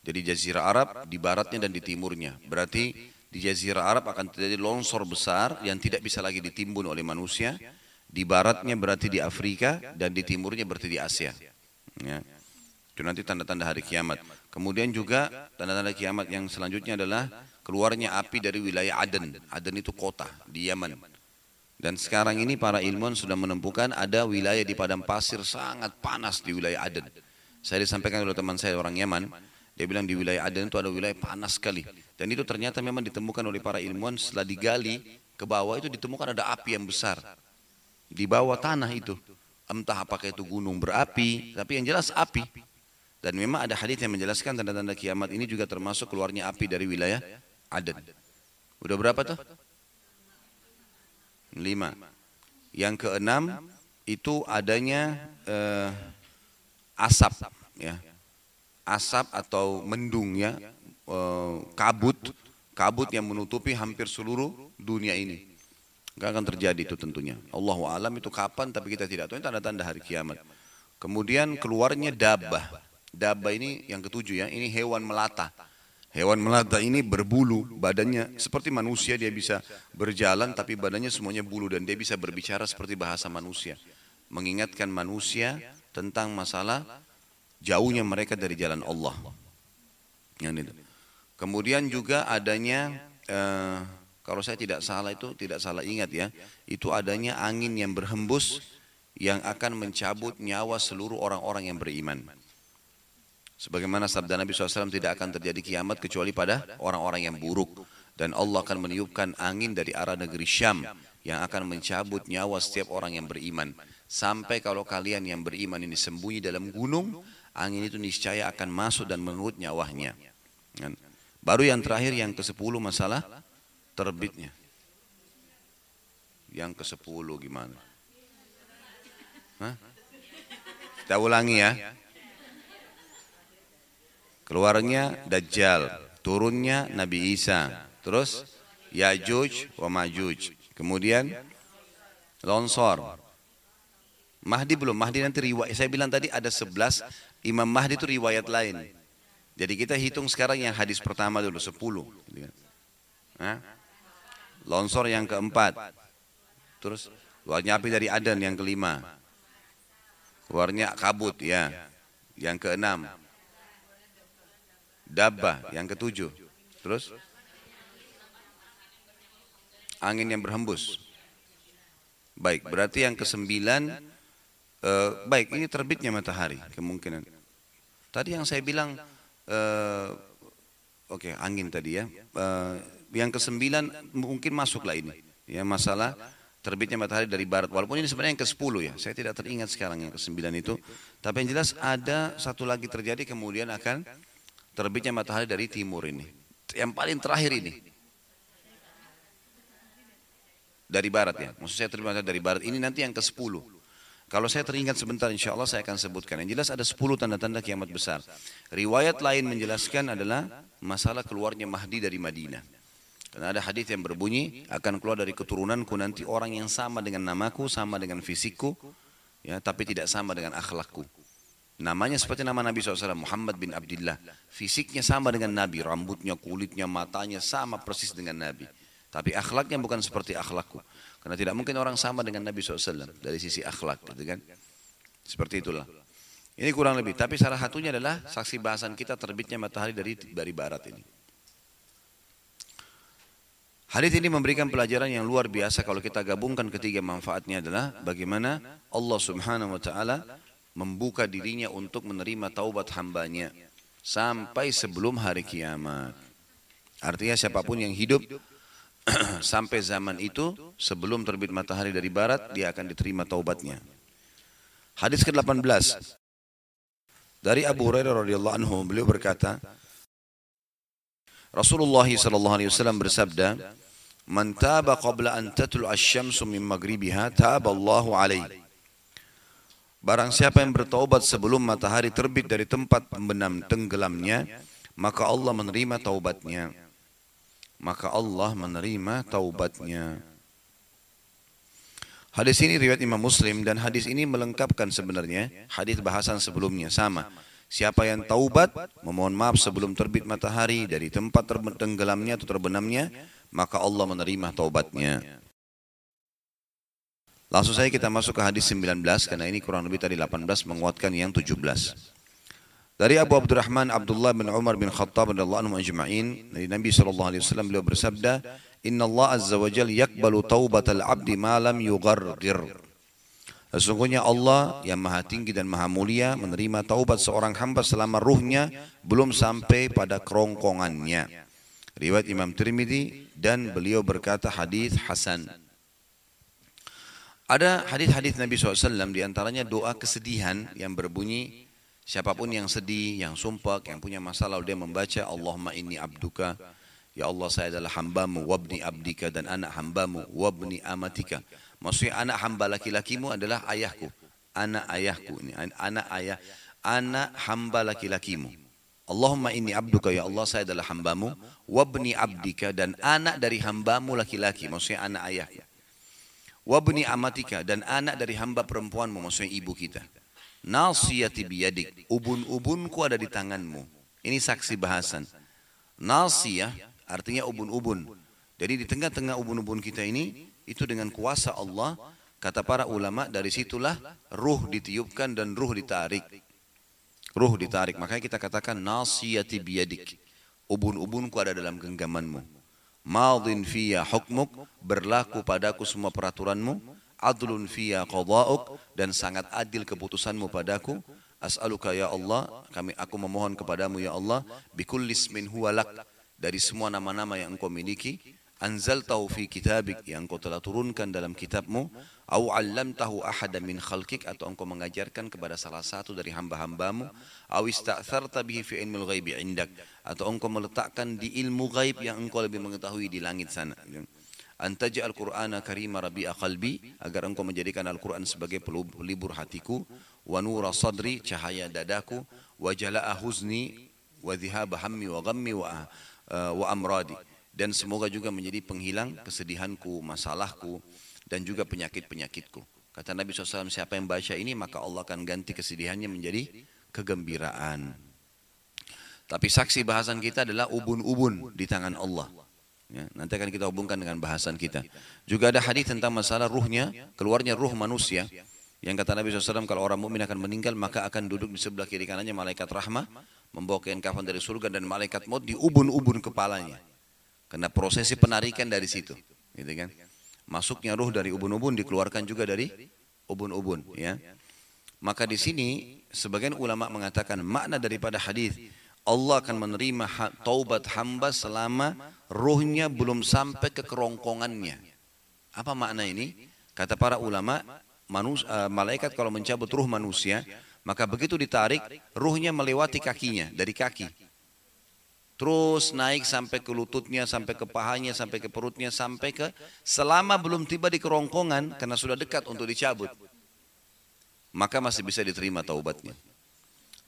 Jadi Jazirah Arab di baratnya dan di timurnya. Berarti di Jazirah Arab akan terjadi longsor besar yang tidak bisa lagi ditimbun oleh manusia. Di baratnya berarti di Afrika dan di timurnya berarti di Asia. Ya. Itu nanti tanda-tanda hari kiamat. Kemudian juga tanda-tanda kiamat yang selanjutnya adalah keluarnya api dari wilayah Aden. Aden itu kota di Yaman. Dan sekarang ini para ilmuwan sudah menemukan ada wilayah di padang pasir sangat panas di wilayah Aden. Saya disampaikan oleh teman saya orang Yaman, dia bilang di wilayah Aden itu ada wilayah panas sekali. Dan itu ternyata memang ditemukan oleh para ilmuwan setelah digali ke bawah itu ditemukan ada api yang besar. Di bawah tanah itu. Entah apakah itu gunung berapi, tapi yang jelas api. Dan memang ada hadis yang menjelaskan tanda-tanda kiamat ini juga termasuk keluarnya api dari wilayah Aden. Udah berapa tuh? Lima. Yang keenam itu adanya eh, asap, ya, asap atau mendung ya, eh, kabut, kabut yang menutupi hampir seluruh dunia ini. Gak akan terjadi itu tentunya. Allah alam itu kapan tapi kita tidak tahu. Ini tanda-tanda hari kiamat. Kemudian keluarnya dabah Dabba ini yang ketujuh ya, ini hewan melata. Hewan melata ini berbulu, badannya seperti manusia, dia bisa berjalan tapi badannya semuanya bulu dan dia bisa berbicara seperti bahasa manusia. Mengingatkan manusia tentang masalah jauhnya mereka dari jalan Allah. Kemudian juga adanya, eh, kalau saya tidak salah itu, tidak salah ingat ya, itu adanya angin yang berhembus yang akan mencabut nyawa seluruh orang-orang yang beriman. Sebagaimana sabda Nabi SAW tidak akan terjadi kiamat kecuali pada orang-orang yang buruk. Dan Allah akan meniupkan angin dari arah negeri Syam yang akan mencabut nyawa setiap orang yang beriman. Sampai kalau kalian yang beriman ini sembunyi dalam gunung, angin itu niscaya akan masuk dan menurut nyawanya. Kan? Baru yang terakhir yang ke sepuluh masalah terbitnya. Yang ke sepuluh gimana? Hah? Kita ulangi ya. Keluarnya Dajjal, turunnya Nabi Isa, terus Yajuj wa Majuj. Kemudian longsor. Mahdi belum, Mahdi nanti riwayat. Saya bilang tadi ada 11, Imam Mahdi itu riwayat lain. Jadi kita hitung sekarang yang hadis pertama dulu, 10. Hah? Longsor yang keempat. Terus keluarnya api dari Adan yang kelima. Keluarnya kabut ya. Yang keenam. Dabah yang ketujuh. Terus angin yang berhembus. Baik, berarti yang kesembilan uh, baik ini terbitnya matahari kemungkinan. Tadi yang saya bilang uh, oke okay, angin tadi ya. Uh, yang kesembilan mungkin masuklah ini. Ya masalah terbitnya matahari dari barat. Walaupun ini sebenarnya yang ke sepuluh ya. Saya tidak teringat sekarang yang ke sembilan itu. Tapi yang jelas ada satu lagi terjadi kemudian akan terbitnya matahari dari timur ini. Yang paling terakhir ini. Dari barat ya. Maksud saya terima dari barat. Ini nanti yang ke sepuluh. Kalau saya teringat sebentar insya Allah saya akan sebutkan. Yang jelas ada sepuluh tanda-tanda kiamat besar. Riwayat lain menjelaskan adalah masalah keluarnya Mahdi dari Madinah. Karena ada hadis yang berbunyi akan keluar dari keturunanku nanti orang yang sama dengan namaku, sama dengan fisikku, ya, tapi tidak sama dengan akhlakku. Namanya seperti nama Nabi SAW, Muhammad bin Abdullah. Fisiknya sama dengan Nabi, rambutnya, kulitnya, matanya sama persis dengan Nabi. Tapi akhlaknya bukan seperti akhlakku. Karena tidak mungkin orang sama dengan Nabi SAW dari sisi akhlak. Gitu kan? Seperti itulah. Ini kurang lebih. Tapi salah satunya adalah saksi bahasan kita terbitnya matahari dari dari barat ini. Hadis ini memberikan pelajaran yang luar biasa kalau kita gabungkan ketiga manfaatnya adalah bagaimana Allah Subhanahu wa taala membuka dirinya untuk menerima taubat hambanya sampai sebelum hari kiamat. Artinya siapa pun yang hidup sampai zaman itu sebelum terbit matahari dari barat dia akan diterima taubatnya. Hadis ke-18 dari Abu Hurairah radhiyallahu anhu beliau berkata Rasulullah sallallahu alaihi wasallam bersabda Man taba qabla an tatlu asy-syamsu min maghribiha taba Allahu alaihi. Barang siapa yang bertaubat sebelum matahari terbit dari tempat pembenam tenggelamnya, maka Allah menerima taubatnya. Maka Allah menerima taubatnya. Hadis ini riwayat Imam Muslim dan hadis ini melengkapkan sebenarnya hadis bahasan sebelumnya sama. Siapa yang taubat, memohon maaf sebelum terbit matahari dari tempat tenggelamnya atau terbenamnya, maka Allah menerima taubatnya. Langsung saja kita masuk ke hadis 19 karena ini kurang lebih tadi 18 menguatkan yang 17. Dari Abu Abdurrahman Abdullah bin Umar bin Khattab radhiyallahu anhu ajma'in dari Nabi sallallahu alaihi wasallam beliau bersabda, "Inna Allah azza wa jalla yaqbalu taubatal 'abdi ma lam yughargir." Sesungguhnya Allah yang maha tinggi dan maha mulia menerima taubat seorang hamba selama ruhnya belum sampai pada kerongkongannya. Riwayat Imam Tirmidzi dan beliau berkata hadis hasan. Ada hadis-hadis Nabi SAW di antaranya doa kesedihan yang berbunyi siapa pun yang sedih, yang sumpah, yang punya masalah dia membaca Allahumma inni abduka Ya Allah saya adalah hambamu wabni abdika dan anak hambamu wabni amatika. Maksudnya anak hamba laki-lakimu adalah ayahku. Anak ayahku ini anak ayah anak hamba laki-lakimu. Allahumma inni abduka ya Allah saya adalah hambamu wabni abdika dan anak dari hambamu laki-laki maksudnya anak ayah wabni amatika dan anak dari hamba perempuanmu maksudnya ibu kita nasiyati biyadik ubun-ubunku ada di tanganmu ini saksi bahasan nasiyah artinya ubun-ubun jadi di tengah-tengah ubun-ubun kita ini itu dengan kuasa Allah kata para ulama dari situlah ruh ditiupkan dan ruh ditarik Ruh ditarik. Makanya kita katakan nasiyati biyadik. Ubun-ubunku ada dalam genggamanmu. Madin fiya hukmuk. Berlaku padaku semua peraturanmu. Adlun fiya qada'uk. Dan sangat adil keputusanmu padaku. As'aluka ya Allah. Kami, aku memohon kepadamu ya Allah. Bikullis min huwalak. Dari semua nama-nama yang engkau miliki. Anzaltahu fi kitabik yang engkau telah turunkan dalam kitabmu au 'allamtahu ahada min khalqik atau engkau mengajarkan kepada salah satu dari hamba-hambamu. Au ista'tharta bihi fi ilmil ghaibi indak atau engkau meletakkan di ilmu gaib yang engkau lebih mengetahui di langit sana. Antaja al-Qur'ana karima rabi'a qalbi agar engkau menjadikan Al-Qur'an sebagai pelibur hatiku. Wa nura sadri cahaya dadaku. Wa jala'a huzni wa dhihaba hammi wa ghammi wa, uh, wa amradi. Dan semoga juga menjadi penghilang kesedihanku, masalahku dan juga penyakit-penyakitku. Kata Nabi SAW, siapa yang baca ini maka Allah akan ganti kesedihannya menjadi kegembiraan. Tapi saksi bahasan kita adalah ubun-ubun di tangan Allah. Ya, nanti akan kita hubungkan dengan bahasan kita. Juga ada hadis tentang masalah ruhnya, keluarnya ruh manusia. Yang kata Nabi SAW, kalau orang mukmin akan meninggal, maka akan duduk di sebelah kiri kanannya malaikat rahmah, membawa kain kafan dari surga dan malaikat maut di ubun-ubun kepalanya. Karena prosesi penarikan dari situ. Gitu kan? Masuknya ruh dari ubun-ubun dikeluarkan juga dari ubun-ubun. Ya. Maka di sini sebagian ulama mengatakan makna daripada hadis Allah akan menerima taubat hamba selama ruhnya belum sampai ke kerongkongannya. Apa makna ini? Kata para ulama, manus, uh, malaikat kalau mencabut ruh manusia, maka begitu ditarik, ruhnya melewati kakinya, dari kaki. Terus naik sampai ke lututnya, sampai ke pahanya, sampai ke perutnya, sampai ke selama belum tiba di kerongkongan, karena sudah dekat untuk dicabut. Maka masih bisa diterima taubatnya.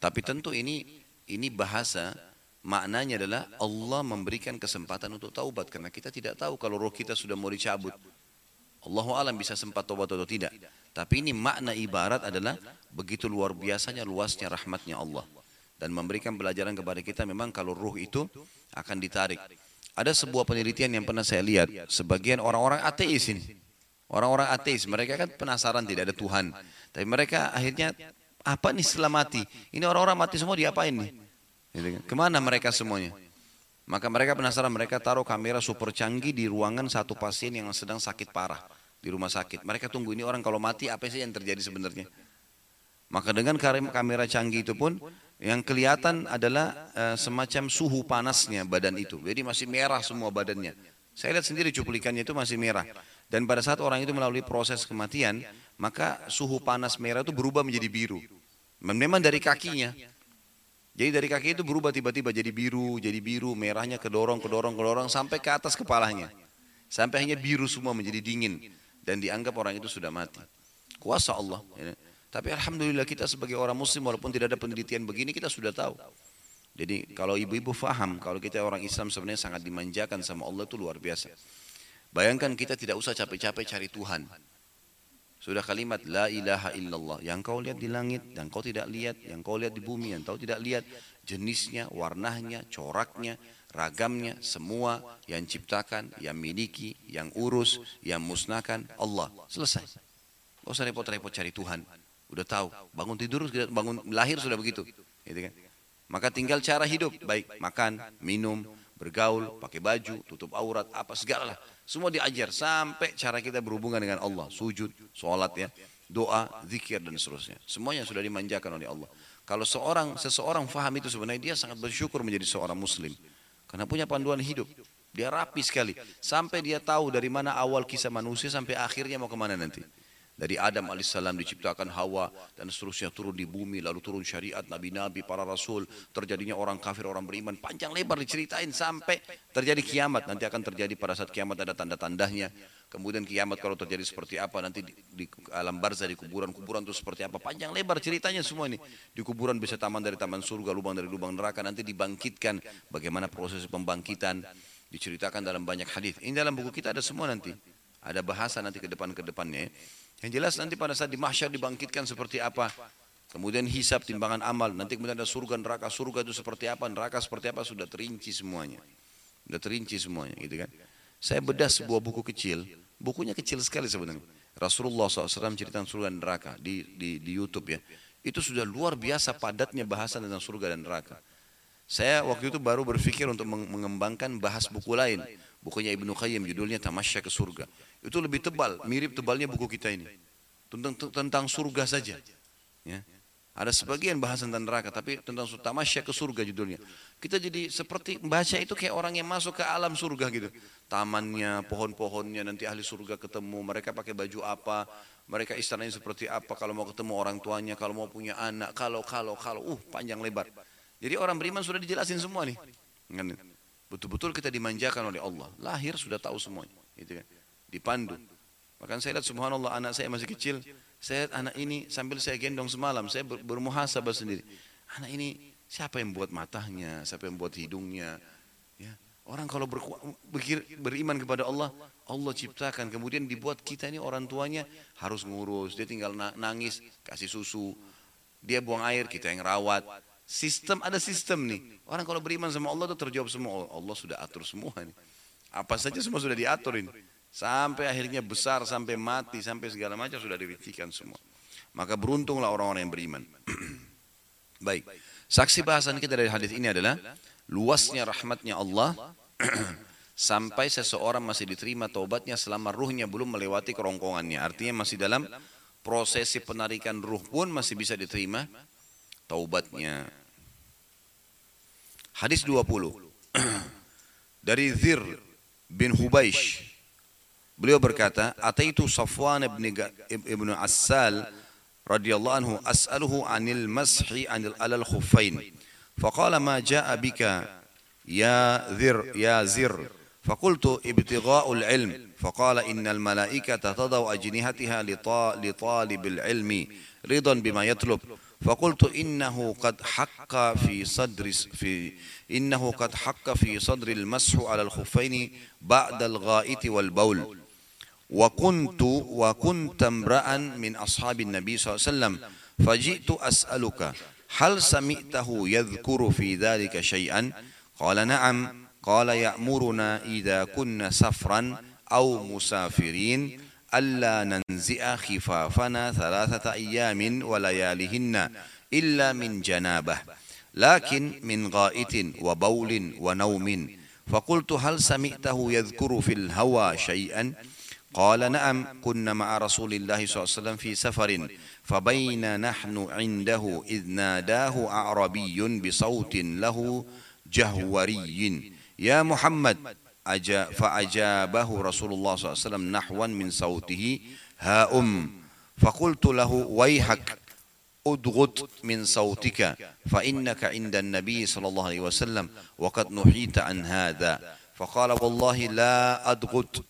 Tapi tentu ini ini bahasa maknanya adalah Allah memberikan kesempatan untuk taubat karena kita tidak tahu kalau roh kita sudah mau dicabut. Allah alam bisa sempat taubat atau tidak. Tapi ini makna ibarat adalah begitu luar biasanya luasnya rahmatnya Allah. Dan memberikan pelajaran kepada kita memang kalau ruh itu akan ditarik. Ada sebuah penelitian yang pernah saya lihat. Sebagian orang-orang ateis ini. Orang-orang ateis, mereka kan penasaran tidak ada Tuhan. Tapi mereka akhirnya, apa nih setelah mati? Ini orang-orang mati semua diapain nih? Gitu kan? Ke mana mereka semuanya? Maka mereka penasaran, mereka taruh kamera super canggih di ruangan satu pasien yang sedang sakit parah di rumah sakit. Mereka tunggu ini orang kalau mati apa sih yang terjadi sebenarnya? Maka dengan kamera canggih itu pun yang kelihatan adalah uh, semacam suhu panasnya badan itu. Jadi masih merah semua badannya. Saya lihat sendiri cuplikannya itu masih merah. Dan pada saat orang itu melalui proses kematian, maka suhu panas merah itu berubah menjadi biru. Memang dari kakinya, jadi dari kaki itu berubah tiba-tiba jadi biru, jadi biru, merahnya kedorong, kedorong, kedorong sampai ke atas kepalanya. Sampai hanya biru semua menjadi dingin dan dianggap orang itu sudah mati. Kuasa Allah. Tapi alhamdulillah kita sebagai orang muslim walaupun tidak ada penelitian begini kita sudah tahu. Jadi kalau ibu-ibu faham kalau kita orang Islam sebenarnya sangat dimanjakan sama Allah itu luar biasa. Bayangkan kita tidak usah capek-capek cari Tuhan. Sudah kalimat la ilaha illallah yang kau lihat di langit dan kau tidak lihat, yang kau lihat di bumi yang kau tidak lihat, jenisnya, warnanya, coraknya, ragamnya, semua yang ciptakan, yang miliki, yang urus, yang musnahkan Allah. Selesai. Gak usah repot-repot cari Tuhan. Udah tahu, bangun tidur, bangun lahir sudah begitu. Gitu kan? Maka tinggal cara hidup, baik makan, minum, bergaul, pakai baju, tutup aurat, apa segala lah. Semua diajar sampai cara kita berhubungan dengan Allah. Sujud, sholat ya, doa, zikir dan seterusnya. Semuanya sudah dimanjakan oleh Allah. Kalau seorang seseorang faham itu sebenarnya dia sangat bersyukur menjadi seorang muslim. Karena punya panduan hidup. Dia rapi sekali. Sampai dia tahu dari mana awal kisah manusia sampai akhirnya mau ke mana nanti. Dari Adam alaihissalam diciptakan Hawa dan seterusnya turun di bumi lalu turun syariat nabi-nabi para rasul terjadinya orang kafir orang beriman. Panjang lebar diceritain sampai terjadi kiamat. Nanti akan terjadi pada saat kiamat ada tanda-tandanya. Kemudian kiamat kalau terjadi seperti apa nanti di, di alam barzah di kuburan-kuburan itu seperti apa. Panjang lebar ceritanya semua ini. Di kuburan bisa taman dari taman surga lubang dari lubang neraka nanti dibangkitkan. Bagaimana proses pembangkitan? Diceritakan dalam banyak hadis. Ini dalam buku kita ada semua nanti. Ada bahasa nanti ke depan ke depannya yang jelas nanti pada saat di mahsyar dibangkitkan seperti apa. Kemudian hisap timbangan amal. Nanti kemudian ada surga, neraka. Surga itu seperti apa, neraka seperti apa. Sudah terinci semuanya. Sudah terinci semuanya gitu kan. Saya bedah sebuah buku kecil. Bukunya kecil sekali sebenarnya. Rasulullah SAW cerita surga dan neraka di, di, di Youtube ya. Itu sudah luar biasa padatnya bahasan tentang surga dan neraka. Saya waktu itu baru berpikir untuk mengembangkan bahas buku lain. Bukunya Ibnu Qayyim judulnya Tamasya ke Surga. Itu lebih tebal, mirip tebalnya buku kita ini. Tentang, tentang surga saja. Ya. Ada sebagian bahasan tentang neraka, tapi tentang tamasya ke surga judulnya. Kita jadi seperti membaca itu kayak orang yang masuk ke alam surga gitu. Tamannya, pohon-pohonnya, nanti ahli surga ketemu, mereka pakai baju apa, mereka istananya seperti apa, kalau mau ketemu orang tuanya, kalau mau punya anak, kalau, kalau, kalau, uh panjang lebar. Jadi orang beriman sudah dijelasin semua nih. Betul-betul kita dimanjakan oleh Allah. Lahir sudah tahu semuanya. Gitu kan. dipandu. Bahkan saya lihat subhanallah anak saya masih kecil, saya lihat anak ini sambil saya gendong semalam, saya ber bermuhasabah sendiri. Anak ini siapa yang buat matanya, siapa yang buat hidungnya. Ya. Orang kalau ber beriman kepada Allah, Allah ciptakan. Kemudian dibuat kita ini orang tuanya harus ngurus. Dia tinggal nangis, kasih susu. Dia buang air, kita yang rawat. Sistem ada sistem nih. Orang kalau beriman sama Allah itu terjawab semua. Allah sudah atur semua ini. Apa saja semua sudah diatur ini. Sampai akhirnya besar, sampai mati, sampai segala macam sudah dirincikan semua. Maka beruntunglah orang-orang yang beriman. Baik. Saksi bahasan kita dari hadis ini adalah luasnya rahmatnya Allah sampai seseorang masih diterima taubatnya selama ruhnya belum melewati kerongkongannya. Artinya masih dalam prosesi penarikan ruh pun masih bisa diterima taubatnya. Hadis 20 dari Zir bin Hubaish Beliau berkata, "Ataitu Safwan ibn ibn Assal radhiyallahu anhu as'aluhu 'anil mashi 'anil alal khuffain." Faqala ma ja'a bika ya zir ya zir فقلت ابتغاء العلم فقال إن الملائكة تضع أجنحتها لطالب العلم رضا بما يطلب فقلت إنه قد حق في صدر في إنه قد حق في صدر المسح على الخفين بعد الغائط والبول. وكنت وكنت امرأ من أصحاب النبي صلى الله عليه وسلم فجئت أسألك هل سمعته يذكر في ذلك شيئا؟ قال نعم. قال يأمرنا إذا كنا سفرا أو مسافرين ألا ننزئ خفافنا ثلاثة أيام ولياليهن إلا من جنابة لكن من غائط وبول ونوم. فقلت هل سمعته يذكر في الهوى شيئا؟ قال نعم كنا مع رسول الله صلى الله عليه وسلم في سفر فبين نحن عنده إذ ناداه أعربي بصوت له جهوري. يا محمد فأجابه رسول الله صلى الله عليه وسلم نحوا من صوته ها أم. فقلت له ويحك أدغت من صوتك فإنك عند النبي صلى الله عليه وسلم وقد نحيت عن هذا. فقال والله لا أدغت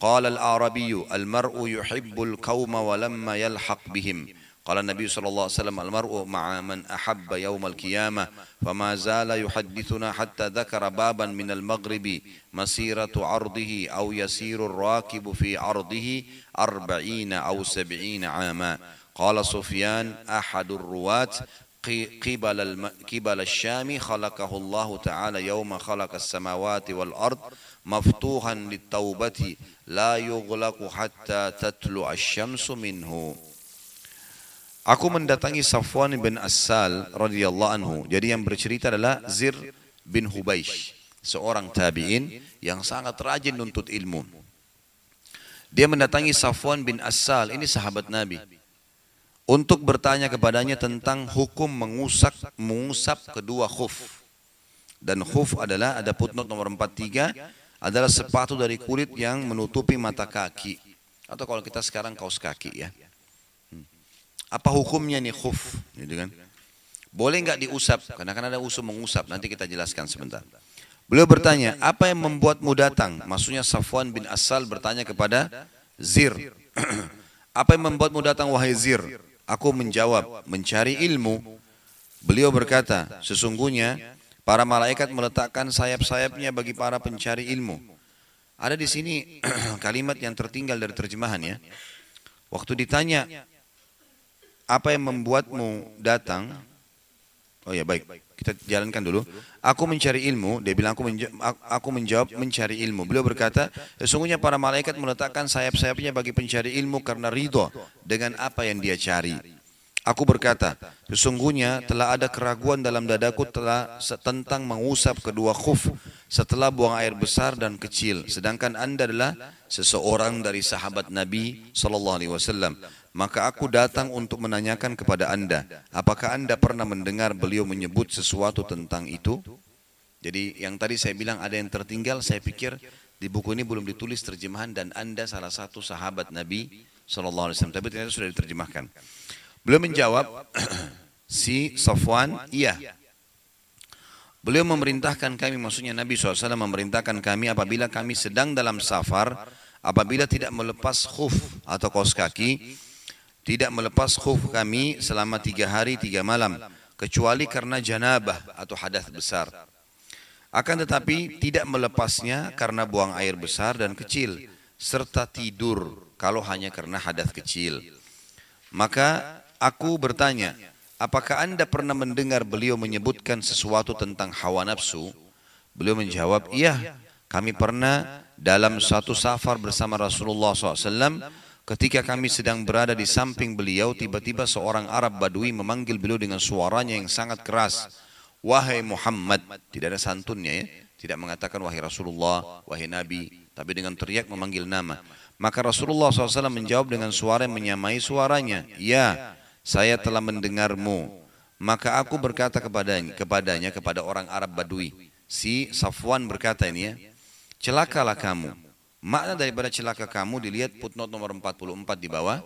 قال الأعربي المرء يحب القوم ولما يلحق بهم. قال النبي صلى الله عليه وسلم المرء مع من أحب يوم القيامة فما زال يحدثنا حتى ذكر بابا من المغرب مسيرة عرضه أو يسير الراكب في عرضه أربعين أو سبعين عاما. قال سفيان أحد الرواة قبل, قبل الشام خلقه الله تعالى يوم خلق السماوات والأرض مفتوحا للتوبة لا يغلق حتى تطلع الشمس منه. Aku mendatangi Safwan bin Asal radhiyallahu anhu. Jadi yang bercerita adalah Zir bin Hubaish, seorang tabi'in yang sangat rajin nuntut ilmu. Dia mendatangi Safwan bin Asal, ini sahabat Nabi. Untuk bertanya kepadanya tentang hukum mengusap mengusap kedua khuf. Dan khuf adalah ada footnote nomor 43 adalah sepatu dari kulit yang menutupi mata kaki. Atau kalau kita sekarang kaos kaki ya. Apa hukumnya nih khuf? Gitu kan? Boleh nggak diusap? Karena kan ada usul mengusap. Nanti kita jelaskan sebentar. Beliau bertanya, apa yang membuatmu datang? Maksudnya Safwan bin Asal bertanya kepada Zir. apa yang membuatmu datang wahai Zir? Aku menjawab, mencari ilmu. Beliau berkata, sesungguhnya Para malaikat meletakkan sayap-sayapnya bagi para pencari ilmu. Ada di sini kalimat yang tertinggal dari terjemahan ya. Waktu ditanya, apa yang membuatmu datang? Oh ya baik, kita jalankan dulu. Aku mencari ilmu, dia bilang aku, menjawab, aku menjawab mencari ilmu. Beliau berkata, sesungguhnya para malaikat meletakkan sayap-sayapnya bagi pencari ilmu karena ridho dengan apa yang dia cari. Aku berkata, sesungguhnya telah ada keraguan dalam dadaku telah tentang mengusap kedua khuf setelah buang air besar dan kecil. Sedangkan anda adalah seseorang dari sahabat Nabi Sallallahu Alaihi Wasallam. Maka aku datang untuk menanyakan kepada anda, apakah anda pernah mendengar beliau menyebut sesuatu tentang itu? Jadi yang tadi saya bilang ada yang tertinggal, saya pikir di buku ini belum ditulis terjemahan dan anda salah satu sahabat Nabi Wasallam. Tapi ternyata sudah diterjemahkan. Beliau menjawab, si Safwan, iya. Beliau memerintahkan kami, maksudnya Nabi SAW memerintahkan kami apabila kami sedang dalam safar apabila tidak melepas khuf atau kaos kaki, tidak melepas khuf kami selama tiga hari tiga malam, kecuali karena janabah atau hadas besar. Akan tetapi tidak melepasnya karena buang air besar dan kecil, serta tidur kalau hanya karena hadas kecil. Maka aku bertanya, apakah anda pernah mendengar beliau menyebutkan sesuatu tentang hawa nafsu? Beliau menjawab, iya, kami pernah dalam satu safar bersama Rasulullah SAW Ketika kami sedang berada di samping beliau, tiba-tiba seorang Arab Badui memanggil beliau dengan suaranya yang sangat keras. Wahai Muhammad, tidak ada santunnya ya. Tidak mengatakan wahai Rasulullah, wahai Nabi, tapi dengan teriak memanggil nama. Maka Rasulullah SAW menjawab dengan suara yang menyamai suaranya. Ya, saya telah mendengarmu. Maka aku berkata kepadanya, kepadanya kepada orang Arab Badui. Si Safwan berkata ini ya, celakalah kamu Makna daripada celaka kamu dilihat footnote nomor 44 di bawah.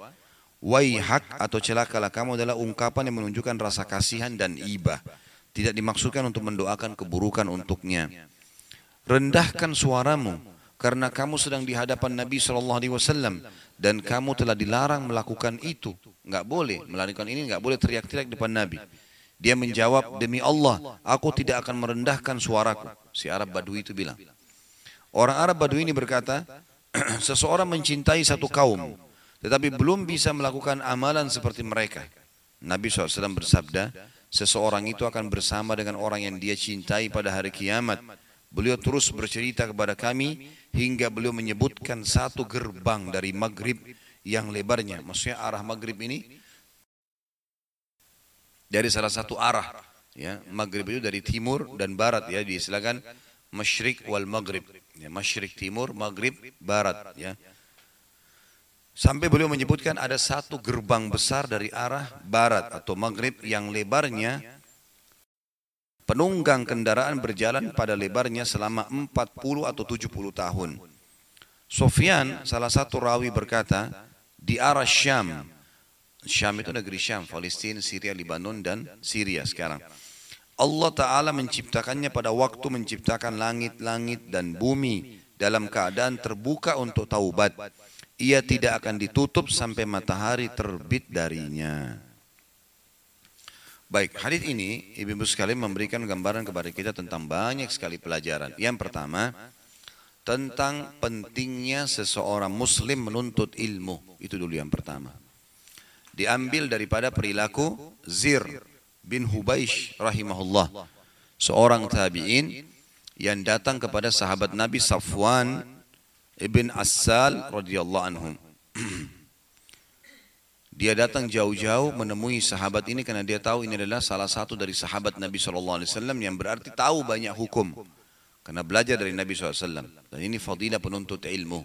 Waihak atau celakalah kamu adalah ungkapan yang menunjukkan rasa kasihan dan ibah. Tidak dimaksudkan untuk mendoakan keburukan untuknya. Rendahkan suaramu karena kamu sedang di hadapan Nabi Shallallahu Alaihi Wasallam dan kamu telah dilarang melakukan itu. Enggak boleh melakukan ini, enggak boleh teriak-teriak depan Nabi. Dia menjawab demi Allah, aku tidak akan merendahkan suaraku. Si Arab Badui itu bilang. Orang Arab Badui ini berkata, seseorang mencintai satu kaum, tetapi belum bisa melakukan amalan seperti mereka. Nabi SAW bersabda, seseorang itu akan bersama dengan orang yang dia cintai pada hari kiamat. Beliau terus bercerita kepada kami hingga beliau menyebutkan satu gerbang dari maghrib yang lebarnya. Maksudnya arah maghrib ini dari salah satu arah. Ya, maghrib itu dari timur dan barat ya diistilahkan masyrik wal maghrib ya, masyrik timur, maghrib, barat ya. Sampai beliau menyebutkan ada satu gerbang besar dari arah barat atau maghrib yang lebarnya penunggang kendaraan berjalan pada lebarnya selama 40 atau 70 tahun. Sofyan salah satu rawi berkata di arah Syam. Syam itu negeri Syam, Palestina, Syria, Lebanon dan Syria sekarang. Allah Ta'ala menciptakannya pada waktu menciptakan langit-langit dan bumi dalam keadaan terbuka untuk taubat. Ia tidak akan ditutup sampai matahari terbit darinya. Baik, hadis ini ibu-ibu sekalian memberikan gambaran kepada kita tentang banyak sekali pelajaran. Yang pertama, tentang pentingnya seseorang muslim menuntut ilmu. Itu dulu yang pertama. Diambil daripada perilaku zir, bin Hubaish rahimahullah. Seorang tabi'in yang datang kepada sahabat Nabi Safwan ibn Assal radhiyallahu anhum dia datang jauh-jauh menemui sahabat ini karena dia tahu ini adalah salah satu dari sahabat Nabi SAW yang berarti tahu banyak hukum. Karena belajar dari Nabi SAW dan ini fadilah penuntut ilmu.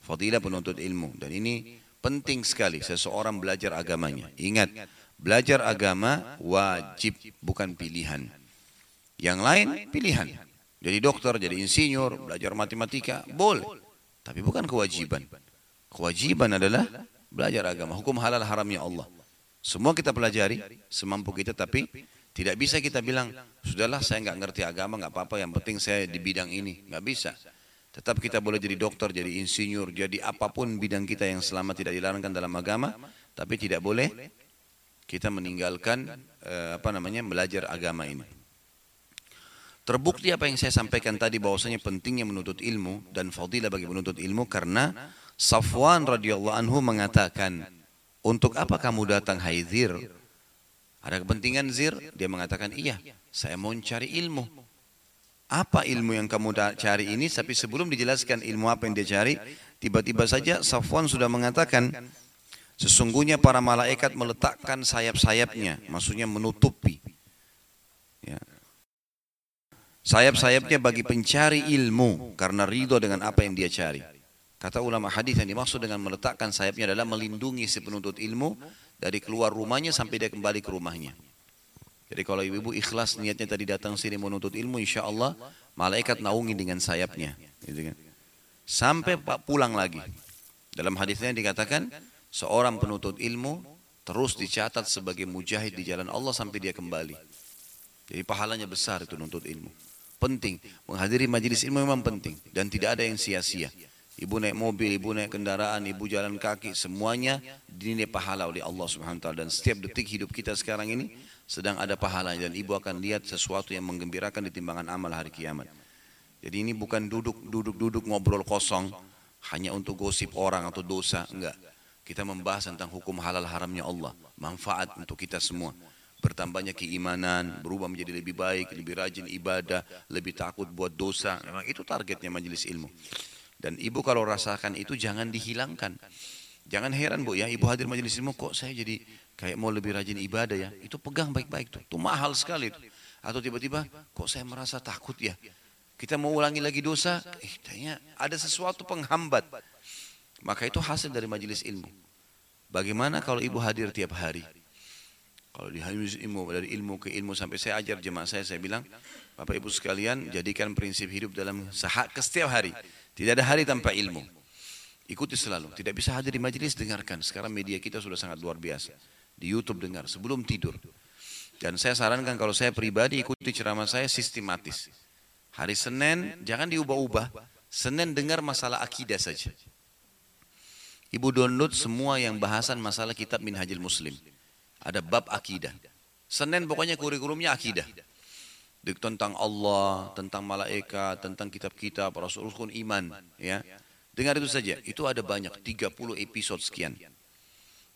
Fadilah penuntut ilmu. Dan ini penting sekali seseorang belajar agamanya. Ingat Belajar agama wajib, bukan pilihan. Yang lain pilihan. Jadi dokter, jadi insinyur, belajar matematika, boleh. Tapi bukan kewajiban. Kewajiban adalah belajar agama. Hukum halal haramnya Allah. Semua kita pelajari semampu kita, tapi tidak bisa kita bilang, sudahlah saya nggak ngerti agama, nggak apa-apa, yang penting saya di bidang ini. Nggak bisa. Tetap kita boleh jadi dokter, jadi insinyur, jadi apa pun bidang kita yang selama tidak dilarangkan dalam agama, tapi tidak boleh kita meninggalkan eh, apa namanya belajar agama ini. Terbukti apa yang saya sampaikan tadi bahwasanya pentingnya menuntut ilmu dan fadilah bagi menuntut ilmu karena Safwan radhiyallahu anhu mengatakan, "Untuk apa kamu datang hai Zir?" Ada kepentingan Zir? Dia mengatakan, "Iya, saya mau cari ilmu." Apa ilmu yang kamu cari ini? Tapi sebelum dijelaskan ilmu apa yang dia cari, tiba-tiba saja Safwan sudah mengatakan, Sesungguhnya para malaikat meletakkan sayap-sayapnya, maksudnya menutupi. Ya. Sayap-sayapnya bagi pencari ilmu karena ridho dengan apa yang dia cari. Kata ulama hadis yang dimaksud dengan meletakkan sayapnya adalah melindungi si penuntut ilmu dari keluar rumahnya sampai dia kembali ke rumahnya. Jadi kalau ibu-ibu ikhlas niatnya tadi datang sini menuntut ilmu, insya Allah malaikat naungi dengan sayapnya. Gitu kan. Sampai pulang lagi. Dalam hadisnya dikatakan, seorang penuntut ilmu terus dicatat sebagai mujahid di jalan Allah sampai dia kembali. Jadi pahalanya besar itu nuntut ilmu. Penting, menghadiri majelis ilmu memang penting dan tidak ada yang sia-sia. Ibu naik mobil, ibu naik kendaraan, ibu jalan kaki, semuanya dinilai pahala oleh Allah Subhanahu wa taala dan setiap detik hidup kita sekarang ini sedang ada pahala dan ibu akan lihat sesuatu yang menggembirakan di timbangan amal hari kiamat. Jadi ini bukan duduk duduk duduk ngobrol kosong hanya untuk gosip orang atau dosa, enggak. Kita membahas tentang hukum halal haramnya Allah, manfaat untuk kita semua. Bertambahnya keimanan, berubah menjadi lebih baik, lebih rajin ibadah, lebih takut buat dosa. Memang itu targetnya majelis ilmu. Dan ibu kalau rasakan itu jangan dihilangkan. Jangan heran bu ya, ibu hadir majelis ilmu kok saya jadi kayak mau lebih rajin ibadah ya. Itu pegang baik-baik tuh. Itu mahal sekali tuh. Atau tiba-tiba kok saya merasa takut ya. Kita mau ulangi lagi dosa, eh tanya ada sesuatu penghambat. Maka itu hasil dari majelis ilmu. Bagaimana kalau ibu hadir tiap hari? Kalau di ilmu, dari ilmu ke ilmu sampai saya ajar jemaah saya, saya bilang, Bapak Ibu sekalian, jadikan prinsip hidup dalam sehak ke setiap hari. Tidak ada hari tanpa ilmu. Ikuti selalu. Tidak bisa hadir di majelis, dengarkan. Sekarang media kita sudah sangat luar biasa. Di YouTube dengar sebelum tidur. Dan saya sarankan kalau saya pribadi ikuti ceramah saya sistematis. Hari Senin jangan diubah-ubah. Senin dengar masalah akidah saja. Ibu download semua yang bahasan masalah kitab Minhajul Muslim. Ada bab akidah. Senin pokoknya kurikulumnya akidah tentang Allah, tentang malaikat, tentang kitab-kitab, Rasul rukun iman, ya. Dengar itu saja. Itu ada banyak, 30 episode sekian.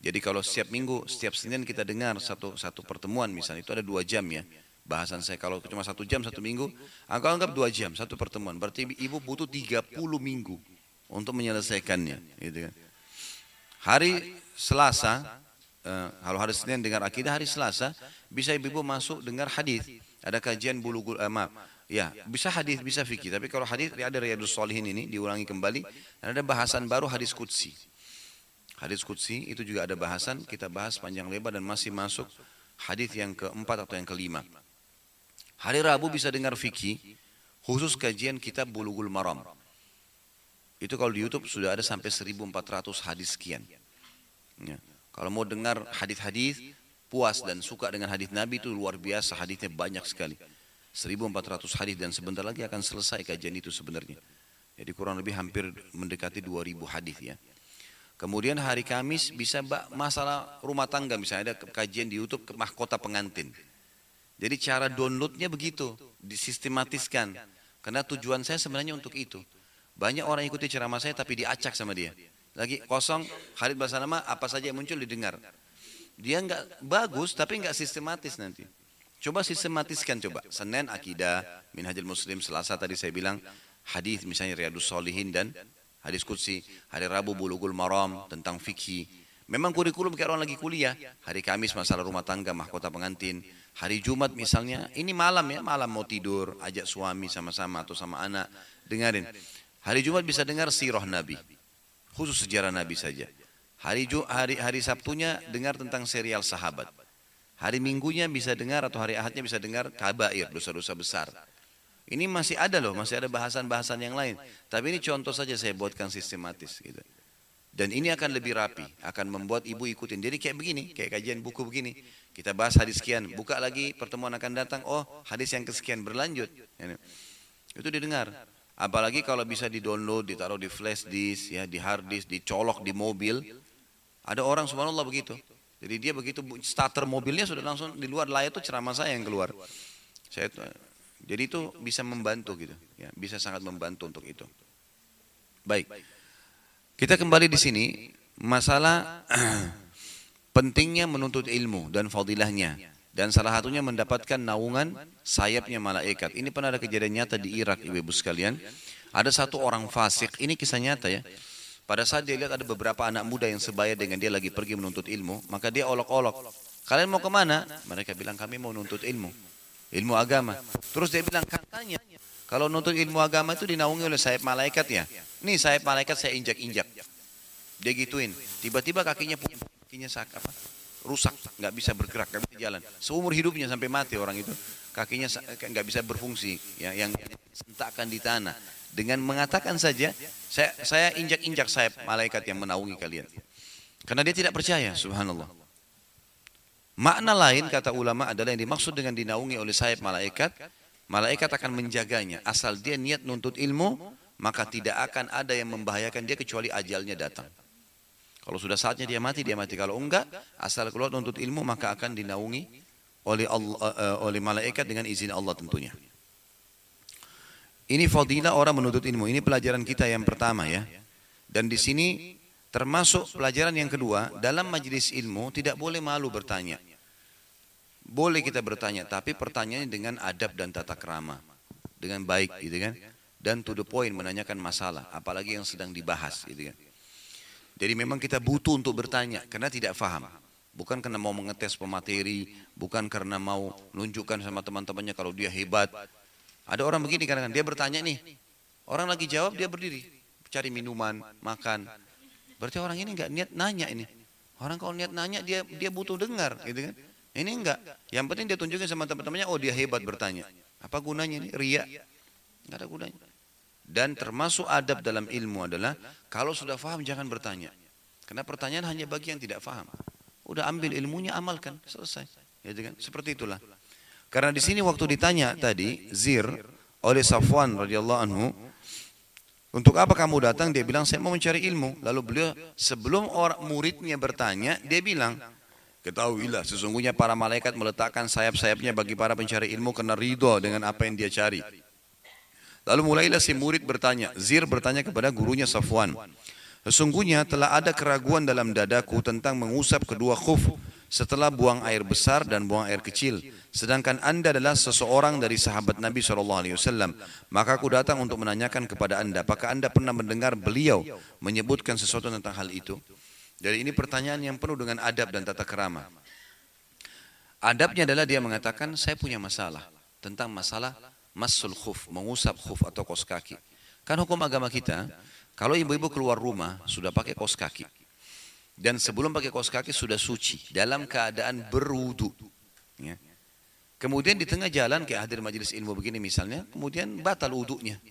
Jadi kalau setiap minggu, setiap Senin kita dengar satu satu pertemuan misalnya, itu ada dua jam ya. Bahasan saya kalau cuma satu jam satu minggu, aku anggap dua jam satu pertemuan. Berarti ibu butuh 30 minggu untuk menyelesaikannya. Gitu kan. Hari Selasa, uh, kalau hari Senin dengar akidah, hari Selasa bisa ibu-ibu masuk dengar hadis ada kajian bulu uh, maaf. Ya, bisa hadis, bisa fikih. Tapi kalau hadis ada Riyadus Solihin ini diulangi kembali dan ada bahasan baru hadis qudsi. Hadis qudsi itu juga ada bahasan, kita bahas panjang lebar dan masih masuk hadis yang keempat atau yang kelima. Hari Rabu bisa dengar fikih, khusus kajian kitab Bulughul Maram. Itu kalau di YouTube sudah ada sampai 1400 hadis sekian. Ya. Kalau mau dengar hadis-hadis, puas dan suka dengan hadis Nabi itu luar biasa hadisnya banyak sekali. 1400 hadis dan sebentar lagi akan selesai kajian itu sebenarnya. Jadi kurang lebih hampir mendekati 2000 hadis ya. Kemudian hari Kamis bisa masalah rumah tangga misalnya ada kajian di YouTube ke mahkota pengantin. Jadi cara downloadnya begitu disistematiskan. Karena tujuan saya sebenarnya untuk itu banyak orang ikuti ceramah saya tapi diacak sama dia lagi kosong Khalid nama apa saja yang muncul didengar dia nggak bagus tapi nggak sistematis nanti. Coba sistematiskan coba. Senin akidah, Minhajul Muslim, Selasa tadi saya bilang hadis misalnya Riyadus Solihin dan hadis Qudsi. Hari Rabu Bulughul Maram tentang fikih. Memang kurikulum kayak orang lagi kuliah. Hari Kamis masalah rumah tangga, mahkota pengantin. Hari Jumat misalnya, ini malam ya, malam mau tidur, ajak suami sama-sama atau sama anak, dengarin. Hari Jumat bisa dengar sirah Nabi. Khusus sejarah Nabi saja. Hari hari hari Sabtunya dengar tentang serial sahabat. Hari Minggunya bisa dengar atau hari Ahadnya bisa dengar kabair, dosa-dosa besar. Ini masih ada loh, masih ada bahasan-bahasan yang lain. Tapi ini contoh saja saya buatkan sistematis gitu. Dan ini akan lebih rapi, akan membuat ibu ikutin. Jadi kayak begini, kayak kajian buku begini. Kita bahas hadis sekian, buka lagi pertemuan akan datang, oh hadis yang kesekian berlanjut. Itu didengar. Apalagi kalau bisa di-download, ditaruh di flash disk, ya, di hard disk, dicolok di mobil, ada orang subhanallah begitu. Jadi dia begitu starter mobilnya sudah langsung di luar layar itu ceramah saya yang keluar. Saya jadi itu bisa membantu gitu, ya, bisa sangat membantu untuk itu. Baik. Kita kembali di sini masalah pentingnya menuntut ilmu dan fadilahnya dan salah satunya mendapatkan naungan sayapnya malaikat. Ini pernah ada kejadian nyata di Irak ibu-ibu sekalian. Ada satu orang fasik, ini kisah nyata ya. Pada saat dia lihat ada beberapa anak muda yang sebaya dengan dia lagi pergi menuntut ilmu, maka dia olok-olok. Kalian mau ke mana? Mereka bilang kami mau menuntut ilmu. Ilmu agama. Terus dia bilang katanya kalau menuntut ilmu agama itu dinaungi oleh sayap malaikat ya. Nih sayap malaikat saya injak-injak. Dia gituin. Tiba-tiba kakinya kakinya sak apa? Rusak, nggak bisa bergerak, nggak bisa jalan. Seumur hidupnya sampai mati orang itu, kakinya nggak bisa berfungsi, ya, yang sentakkan di tanah dengan mengatakan saja saya saya injak-injak sayap malaikat yang menaungi kalian. Karena dia tidak percaya, subhanallah. Makna lain kata ulama adalah yang dimaksud dengan dinaungi oleh sayap malaikat, malaikat akan menjaganya asal dia niat nuntut ilmu, maka tidak akan ada yang membahayakan dia kecuali ajalnya datang. Kalau sudah saatnya dia mati, dia mati. Kalau enggak, asal keluar untuk ilmu maka akan dinaungi oleh Allah, uh, oleh malaikat dengan izin Allah tentunya. Ini fadilah orang menuntut ilmu. Ini pelajaran kita yang pertama ya. Dan di sini termasuk pelajaran yang kedua, dalam majelis ilmu tidak boleh malu bertanya. Boleh kita bertanya, tapi pertanyaannya dengan adab dan tata krama. Dengan baik gitu kan. Dan to the point menanyakan masalah, apalagi yang sedang dibahas gitu kan. Jadi memang kita butuh untuk bertanya karena tidak faham. Bukan karena mau mengetes pemateri, bukan karena mau menunjukkan sama teman-temannya kalau dia hebat. Ada orang begini kadang-kadang dia bertanya nih, orang lagi jawab dia berdiri, cari minuman, makan. Berarti orang ini nggak niat nanya ini. Orang kalau niat nanya dia dia butuh dengar, gitu kan? Ini enggak. Yang penting dia tunjukin sama teman-temannya, oh dia hebat bertanya. Apa gunanya ini? Ria. Enggak ada gunanya. Dan termasuk adab dalam ilmu adalah kalau sudah faham jangan bertanya. Karena pertanyaan hanya bagi yang tidak faham. Udah ambil ilmunya amalkan, selesai. Ya kan? Seperti itulah. Karena di sini waktu ditanya tadi Zir oleh Safwan radhiyallahu anhu, untuk apa kamu datang? Dia bilang saya mau mencari ilmu. Lalu beliau sebelum orang muridnya bertanya, dia bilang, ketahuilah sesungguhnya para malaikat meletakkan sayap-sayapnya bagi para pencari ilmu karena ridho dengan apa yang dia cari. Lalu mulailah si murid bertanya, Zir bertanya kepada gurunya Safwan. Sesungguhnya telah ada keraguan dalam dadaku tentang mengusap kedua khuf setelah buang air besar dan buang air kecil. Sedangkan anda adalah seseorang dari sahabat Nabi SAW. Maka aku datang untuk menanyakan kepada anda, apakah anda pernah mendengar beliau menyebutkan sesuatu tentang hal itu? Jadi ini pertanyaan yang penuh dengan adab dan tata kerama. Adabnya adalah dia mengatakan, saya punya masalah tentang masalah masul khuf, mengusap khuf atau kos kaki. Kan hukum agama kita, kalau ibu-ibu keluar rumah sudah pakai kos kaki. Dan sebelum pakai kos kaki sudah suci dalam keadaan berwudu. Ya. Kemudian di tengah jalan kayak hadir majelis ilmu begini misalnya, kemudian batal wuduknya.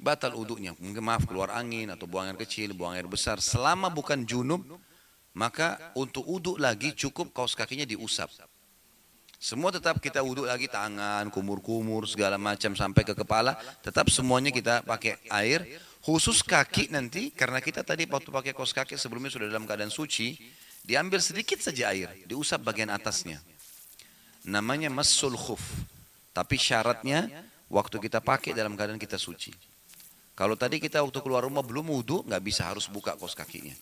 Batal wuduknya, mungkin maaf keluar angin atau buang air kecil, buang air besar. Selama bukan junub, maka untuk wuduk lagi cukup kaos kakinya diusap. Semua tetap kita wudhu lagi tangan, kumur-kumur, segala macam sampai ke kepala. Tetap semuanya kita pakai air. Khusus kaki nanti, karena kita tadi waktu pakai kos kaki sebelumnya sudah dalam keadaan suci. Diambil sedikit saja air, diusap bagian atasnya. Namanya masul khuf. Tapi syaratnya waktu kita pakai dalam keadaan kita suci. Kalau tadi kita waktu keluar rumah belum wudhu, nggak bisa harus buka kos kakinya.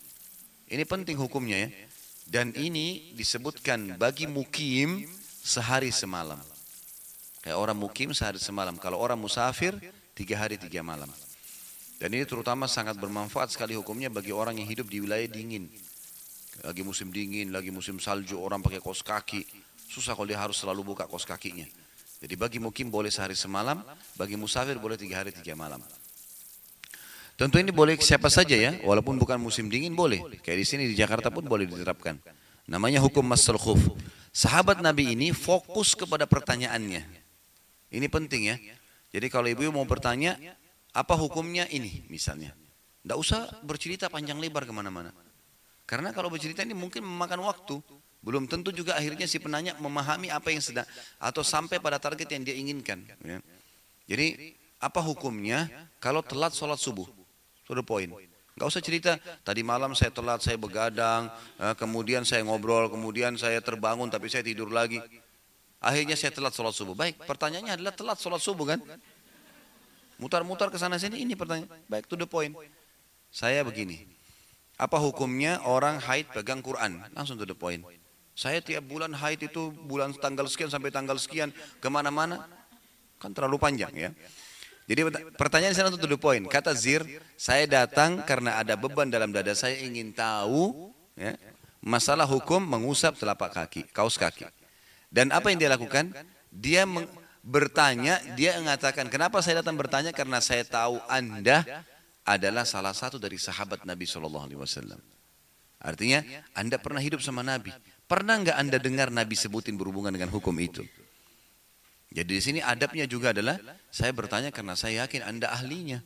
Ini penting hukumnya ya. Dan ini disebutkan bagi mukim sehari semalam. Kayak orang mukim sehari semalam. Kalau orang musafir, tiga hari tiga malam. Dan ini terutama sangat bermanfaat sekali hukumnya bagi orang yang hidup di wilayah dingin. Lagi musim dingin, lagi musim salju, orang pakai kos kaki. Susah kalau dia harus selalu buka kos kakinya. Jadi bagi mukim boleh sehari semalam, bagi musafir boleh tiga hari tiga malam. Tentu ini boleh siapa saja ya, walaupun bukan musim dingin boleh. Kayak di sini di Jakarta pun boleh diterapkan. Namanya hukum masal khuf. Sahabat Nabi ini fokus kepada pertanyaannya. Ini penting ya. Jadi kalau ibu mau bertanya, apa hukumnya ini misalnya. Tidak usah bercerita panjang lebar ke mana-mana. Karena kalau bercerita ini mungkin memakan waktu. Belum tentu juga akhirnya si penanya memahami apa yang sedang atau sampai pada target yang dia inginkan. Ya. Jadi apa hukumnya kalau telat sholat subuh? Sudah poin. Gak usah cerita, tadi malam saya telat, saya begadang, eh, kemudian saya ngobrol, kemudian saya terbangun tapi saya tidur lagi. Akhirnya saya telat sholat subuh. Baik, pertanyaannya adalah telat sholat subuh kan? Mutar-mutar ke sana sini, ini pertanyaan. Baik, to the point. Saya begini, apa hukumnya orang haid pegang Quran? Langsung to the point. Saya tiap bulan haid itu bulan tanggal sekian sampai tanggal sekian ke mana-mana. Kan terlalu panjang ya. Jadi pertanyaan saya untuk the point. Kata Zir, saya datang karena ada beban dalam dada saya ingin tahu ya, masalah hukum mengusap telapak kaki, kaos kaki. Dan apa yang dia lakukan? Dia bertanya, dia mengatakan, kenapa saya datang bertanya? Karena saya tahu Anda adalah salah satu dari sahabat Nabi Shallallahu Alaihi Wasallam. Artinya, Anda pernah hidup sama Nabi. Pernah nggak Anda dengar Nabi sebutin berhubungan dengan hukum itu? Jadi di sini adabnya juga adalah saya bertanya karena saya yakin Anda ahlinya.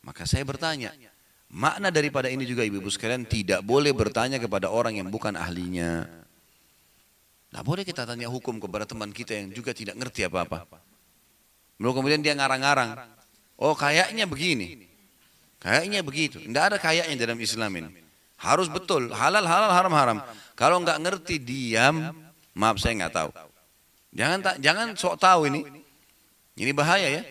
Maka saya bertanya. Makna daripada ini juga ibu-ibu sekalian tidak boleh bertanya kepada orang yang bukan ahlinya. Tidak boleh kita tanya hukum kepada teman kita yang juga tidak ngerti apa-apa. Lalu kemudian dia ngarang-ngarang. Oh kayaknya begini. Kayaknya begitu. Tidak ada kayaknya dalam Islam ini. Harus betul. Halal, halal, haram, haram. Kalau nggak ngerti diam, maaf saya nggak tahu. Jangan tak, jangan sok tahu ini. Ini bahaya ya.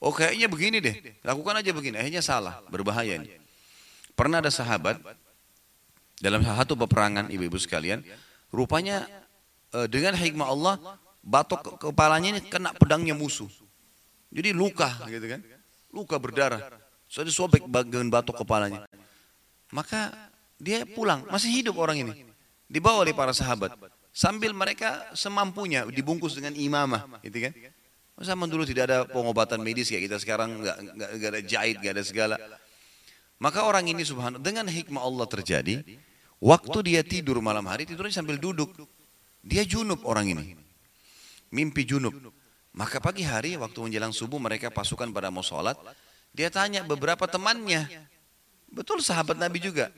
Oh kayaknya begini deh. Lakukan aja begini. Akhirnya salah. Berbahaya ini. Pernah ada sahabat dalam satu peperangan ibu-ibu sekalian. Rupanya eh, dengan hikmah Allah batok kepalanya ini kena pedangnya musuh. Jadi luka gitu kan. Luka berdarah. So disobek bagian batok kepalanya. Maka dia pulang, masih hidup orang ini. Dibawa oleh para sahabat. Sambil mereka semampunya dibungkus dengan imamah, gitu kan. Zaman dulu tidak ada pengobatan medis kayak kita sekarang, nggak, nggak, nggak ada jahit, nggak ada segala. Maka orang ini subhanallah dengan hikmah Allah terjadi, waktu dia tidur malam hari tidurnya sambil duduk. Dia junub orang ini. Mimpi junub. Maka pagi hari waktu menjelang subuh mereka pasukan pada mau sholat. Dia tanya beberapa temannya. Betul sahabat Nabi juga.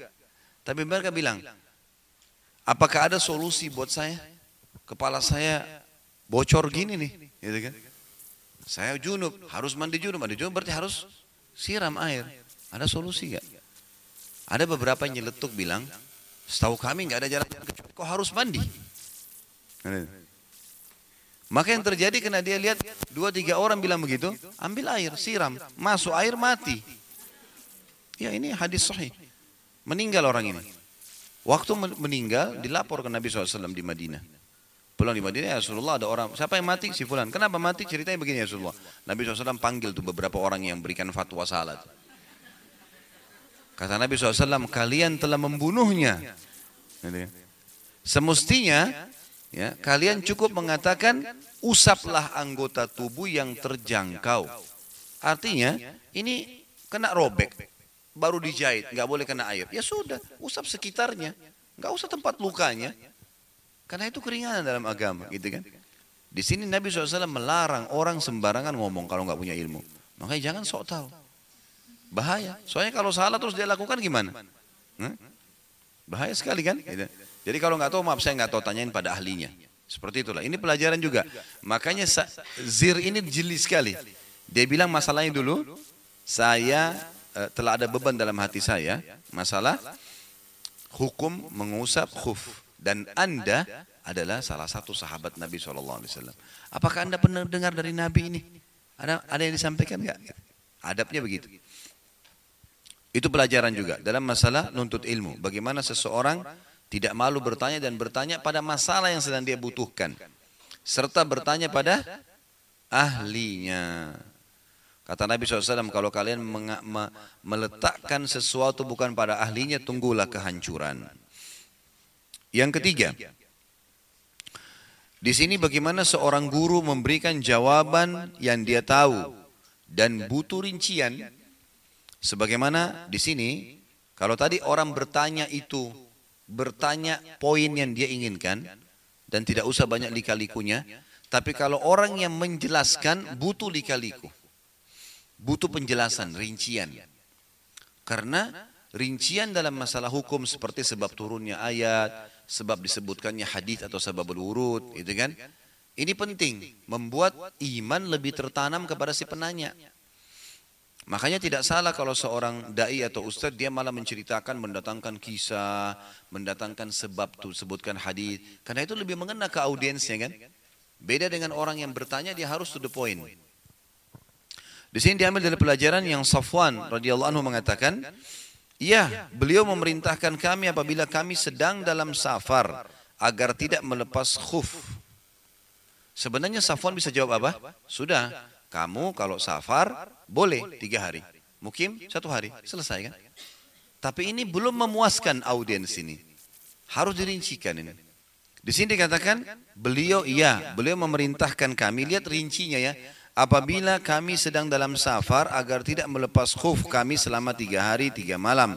Tapi mereka bilang, apakah ada solusi buat saya? Kepala saya bocor gini nih. Gitu kan? Saya junub, harus mandi junub. Mandi junub berarti harus siram air. Ada solusi gak? Ada beberapa yang nyeletuk bilang, setahu kami nggak ada jalan kok harus mandi. Maka yang terjadi karena dia lihat dua tiga orang bilang begitu, ambil air, siram, masuk air mati. Ya ini hadis sahih. Meninggal orang ini. Waktu meninggal dilapor ke Nabi SAW di Madinah. Pulang di Madinah ya Rasulullah ada orang, siapa yang mati? Si Fulan. Kenapa mati? Ceritanya begini ya Rasulullah. Nabi SAW panggil tuh beberapa orang yang berikan fatwa salat. Kata Nabi SAW, kalian telah membunuhnya. Gitu ya. Semestinya Ya, kalian cukup mengatakan usaplah anggota tubuh yang terjangkau. Artinya ini kena robek, baru dijahit, nggak boleh kena air. Ya sudah, usap sekitarnya, nggak usah tempat lukanya. Karena itu keringanan dalam agama, gitu kan? Di sini Nabi SAW melarang orang sembarangan ngomong kalau nggak punya ilmu. Makanya jangan sok tahu. Bahaya. Soalnya kalau salah terus dia lakukan gimana? Bahaya sekali kan? Gitu. Jadi kalau nggak tahu maaf saya nggak tahu tanyain pada ahlinya. Seperti itulah. Ini pelajaran juga. Makanya zir ini jeli sekali. Dia bilang masalahnya dulu, saya telah ada beban dalam hati saya, masalah hukum mengusap khuf. Dan anda adalah salah satu sahabat Nabi SAW. Apakah anda pernah dengar dari Nabi ini? Ada, ada yang disampaikan nggak? Adabnya begitu. Itu pelajaran juga dalam masalah nuntut ilmu. Bagaimana seseorang tidak malu bertanya dan bertanya pada masalah yang sedang dia butuhkan. Serta bertanya pada ahlinya. Kata Nabi SAW, kalau kalian meletakkan sesuatu bukan pada ahlinya, tunggulah kehancuran. Yang ketiga, di sini bagaimana seorang guru memberikan jawaban yang dia tahu dan butuh rincian. Sebagaimana di sini, kalau tadi orang bertanya itu bertanya poin yang dia inginkan dan tidak usah banyak lika-likunya. Tapi kalau orang yang menjelaskan butuh lika-liku. Butuh penjelasan, rincian. Karena rincian dalam masalah hukum seperti sebab turunnya ayat, sebab disebutkannya hadis atau sebab berurut, itu kan? Ini penting, membuat iman lebih tertanam kepada si penanya. Makanya tidak salah kalau seorang dai atau ustadz dia malah menceritakan, mendatangkan kisah, mendatangkan sebab tuh sebutkan hadis. Karena itu lebih mengena ke audiensnya kan. Beda dengan orang yang bertanya dia harus to the point. Di sini diambil dari pelajaran yang Safwan radhiyallahu anhu mengatakan, "Ya, beliau memerintahkan kami apabila kami sedang dalam safar agar tidak melepas khuf." Sebenarnya Safwan bisa jawab apa? Sudah, kamu kalau safar boleh tiga hari. Mukim satu hari. Selesai kan? Tapi ini belum memuaskan audiens ini. Harus dirincikan ini. Di sini dikatakan beliau iya, beliau memerintahkan kami lihat rincinya ya. Apabila kami sedang dalam safar agar tidak melepas khuf kami selama tiga hari tiga malam,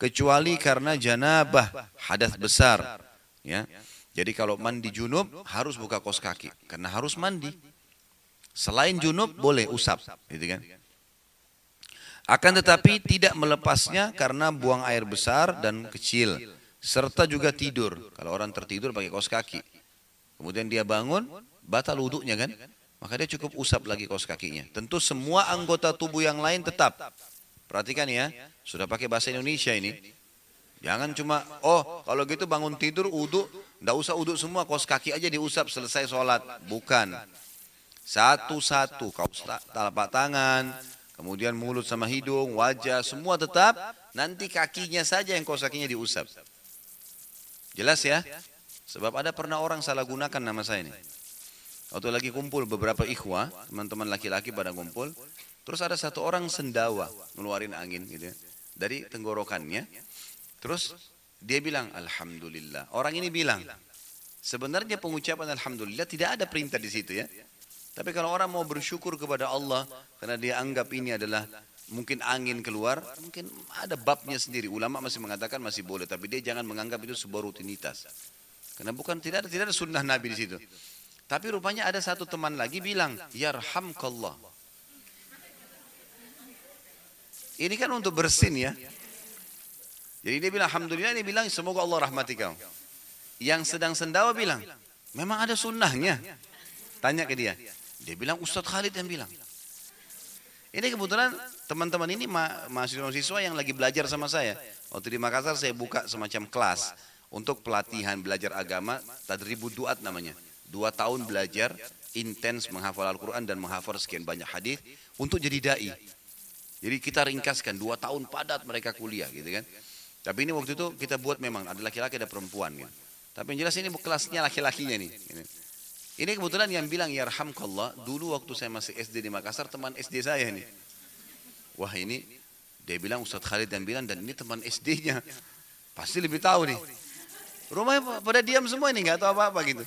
kecuali karena janabah hadas besar, ya. Jadi kalau mandi junub harus buka kos kaki karena harus mandi. Selain junub boleh usap, gitu kan? Akan tetapi tidak melepasnya karena buang air besar dan kecil. Serta juga tidur. Kalau orang tertidur pakai kaos kaki. Kemudian dia bangun, batal wuduknya kan? Maka dia cukup usap lagi kaos kakinya. Tentu semua anggota tubuh yang lain tetap. Perhatikan ya, sudah pakai bahasa Indonesia ini. Jangan cuma, oh kalau gitu bangun tidur, uduk, ndak usah uduk semua, kaos kaki aja diusap selesai sholat. Bukan. Satu-satu, kaos telapak tangan, kemudian mulut sama hidung, wajah, semua tetap. Nanti kakinya saja yang kaos kakinya diusap. Jelas ya? Sebab ada pernah orang salah gunakan nama saya ini. Waktu lagi kumpul beberapa ikhwah, teman-teman laki-laki pada kumpul, terus ada satu orang sendawa ngeluarin angin gitu ya, dari tenggorokannya. Terus dia bilang alhamdulillah. Orang ini bilang sebenarnya pengucapan alhamdulillah tidak ada perintah di situ ya. Tapi kalau orang mau bersyukur kepada Allah karena dia anggap ini adalah mungkin angin keluar, mungkin ada babnya sendiri. Ulama masih mengatakan masih boleh, tapi dia jangan menganggap itu sebuah rutinitas. Karena bukan tidak ada tidak ada sunnah Nabi di situ. Tapi rupanya ada satu teman lagi bilang, Yarhamkallah. Ini kan untuk bersin ya. Jadi dia bilang, Alhamdulillah ini bilang, semoga Allah rahmati kau. Yang sedang sendawa bilang, memang ada sunnahnya. Tanya ke dia. Dia bilang, Ustadz Khalid yang bilang. Ini kebetulan teman-teman ini mahasiswa-mahasiswa yang lagi belajar sama saya. Waktu di Makassar saya buka semacam kelas untuk pelatihan belajar agama tadribu duat namanya. Dua tahun belajar intens menghafal Al-Quran dan menghafal sekian banyak hadis untuk jadi dai. Jadi kita ringkaskan dua tahun padat mereka kuliah gitu kan. Tapi ini waktu itu kita buat memang ada laki-laki ada perempuan kan. Tapi yang jelas ini kelasnya laki-lakinya nih. Ini kebetulan yang bilang ya rahamkallah dulu waktu saya masih SD di Makassar teman SD saya nih. Wah ini dia bilang Ustadz Khalid yang bilang dan ini teman SD-nya. Pasti lebih tahu nih. Rumahnya pada diam semua ini nggak tahu apa-apa gitu.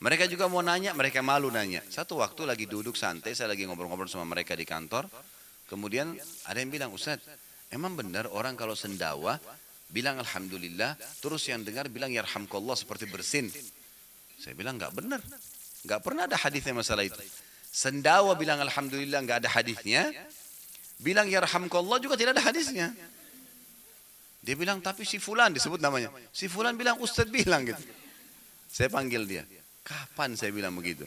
Mereka juga mau nanya, mereka malu nanya. Satu waktu lagi duduk santai, saya lagi ngobrol-ngobrol sama mereka di kantor. Kemudian ada yang bilang, Ustaz, emang benar orang kalau sendawa bilang Alhamdulillah, terus yang dengar bilang Yarhamkallah seperti bersin. Saya bilang nggak benar. nggak pernah ada hadisnya masalah itu. Sendawa bilang Alhamdulillah nggak ada hadisnya. Bilang Yarhamkallah juga tidak ada hadisnya. Dia bilang, tapi si Fulan disebut namanya. Si Fulan bilang, Ustadz bilang gitu. Saya panggil dia. Kapan saya bilang begitu?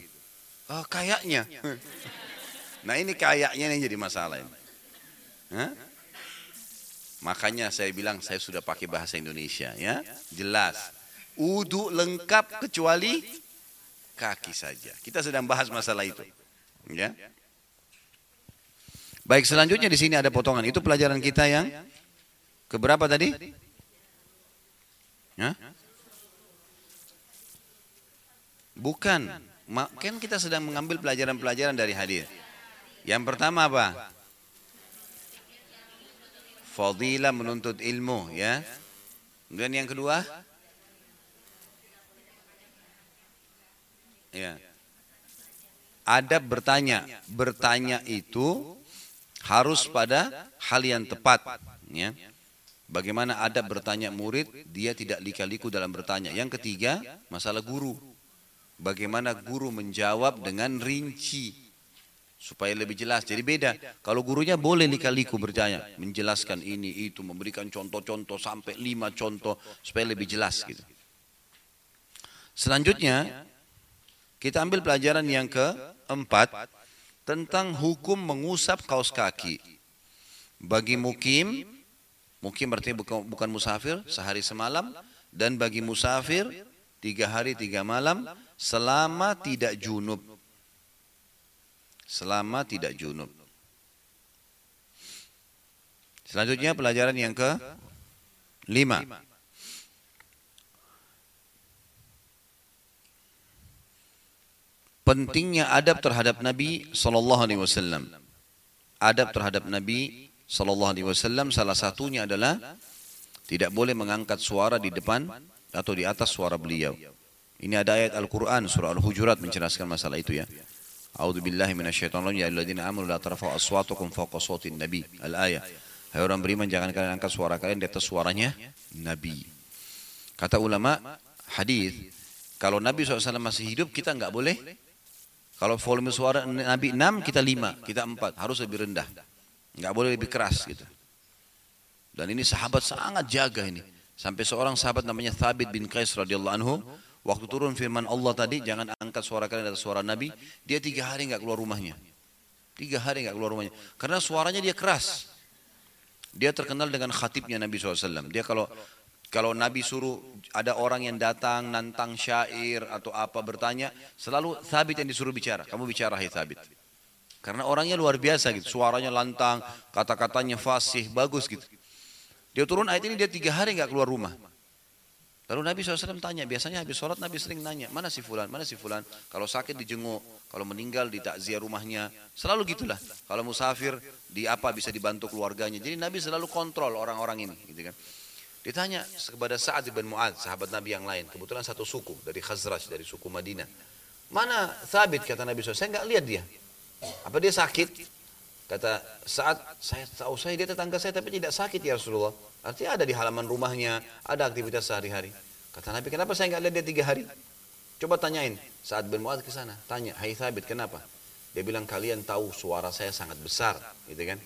Oh, kayaknya. Nah ini kayaknya yang jadi masalah ini. Hah? Makanya saya bilang saya sudah pakai bahasa Indonesia ya. Jelas. Udu lengkap kecuali kaki saja. Kita sedang bahas masalah itu. Ya. Baik selanjutnya di sini ada potongan. Itu pelajaran kita yang Keberapa tadi? Hah? Bukan. Kan kita sedang mengambil pelajaran-pelajaran dari hadir. Yang pertama apa? Fadilah menuntut ilmu ya. Kemudian yang kedua? Ya. Adab bertanya. Bertanya itu harus pada hal yang tepat. Ya. Bagaimana adab bertanya murid, dia tidak lika-liku dalam bertanya. Yang ketiga, masalah guru. Bagaimana guru menjawab dengan rinci supaya lebih jelas. Jadi beda. Kalau gurunya boleh lika-liku bertanya, menjelaskan ini itu, memberikan contoh-contoh sampai lima contoh supaya lebih jelas gitu. Selanjutnya kita ambil pelajaran yang keempat tentang hukum mengusap kaos kaki. Bagi mukim Mungkin berarti bukan musafir sehari semalam dan bagi musafir tiga hari tiga malam selama tidak junub. Selama tidak junub. Selanjutnya pelajaran yang ke lima. Pentingnya adab terhadap Nabi Sallallahu Alaihi Wasallam. Adab terhadap Nabi Sallallahu Alaihi Wasallam salah satunya adalah tidak boleh mengangkat suara di depan atau di atas suara beliau. Ini ada ayat Al-Quran surah Al-Hujurat menjelaskan masalah itu ya. A'udzu billahi minasyaitonir rajim ya ayyuhalladzina amanu la tarfa'u aswatakum fawqa sawtin nabi. Al-ayah. Hai orang beriman jangan kalian angkat suara kalian di atas suaranya Nabi. Kata ulama hadis kalau Nabi SAW masih hidup kita nggak boleh kalau volume suara Nabi 6 kita 5 kita 4 harus lebih rendah nggak boleh lebih keras gitu. Dan ini sahabat sangat jaga ini. Sampai seorang sahabat namanya Thabit bin Qais radhiyallahu anhu Waktu turun firman Allah tadi, jangan angkat suara kalian dari suara Nabi. Dia tiga hari nggak keluar rumahnya. Tiga hari nggak keluar rumahnya. Karena suaranya dia keras. Dia terkenal dengan khatibnya Nabi SAW. Dia kalau kalau Nabi suruh ada orang yang datang nantang syair atau apa bertanya, selalu Thabit yang disuruh bicara. Kamu bicara hai Thabit. Karena orangnya luar biasa gitu, suaranya lantang, kata-katanya fasih, bagus gitu. Dia turun ayat ini dia tiga hari nggak keluar rumah. Lalu Nabi SAW tanya, biasanya habis sholat Nabi sering nanya, mana si fulan, mana si fulan. Kalau sakit dijenguk, kalau meninggal di takziah rumahnya. Selalu gitulah. Kalau musafir, di apa bisa dibantu keluarganya. Jadi Nabi selalu kontrol orang-orang ini. Gitu kan. Ditanya kepada Sa'ad bin Mu'ad, sahabat Nabi yang lain. Kebetulan satu suku, dari Khazraj, dari suku Madinah. Mana Thabit, kata Nabi SAW. Saya nggak lihat dia. Apa dia sakit? Kata saat saya tahu saya dia tetangga saya tapi tidak sakit ya Rasulullah. Artinya ada di halaman rumahnya, ada aktivitas sehari-hari. Kata Nabi, kenapa saya nggak lihat dia tiga hari? Coba tanyain. Saat bin ke sana, tanya, Hai Thabit, kenapa? Dia bilang, kalian tahu suara saya sangat besar, gitu kan?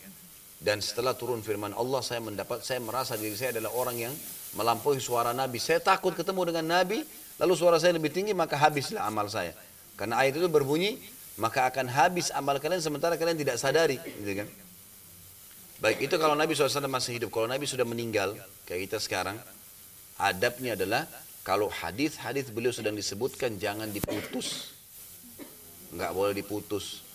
Dan setelah turun firman Allah, saya mendapat, saya merasa diri saya adalah orang yang melampaui suara Nabi. Saya takut ketemu dengan Nabi, lalu suara saya lebih tinggi, maka habislah amal saya. Karena ayat itu berbunyi, maka akan habis amal kalian sementara kalian tidak sadari, gitu kan? Baik, itu kalau Nabi SAW masih hidup. Kalau Nabi sudah meninggal, kayak kita sekarang, adabnya adalah kalau hadis-hadis beliau sedang disebutkan jangan diputus. Enggak boleh diputus.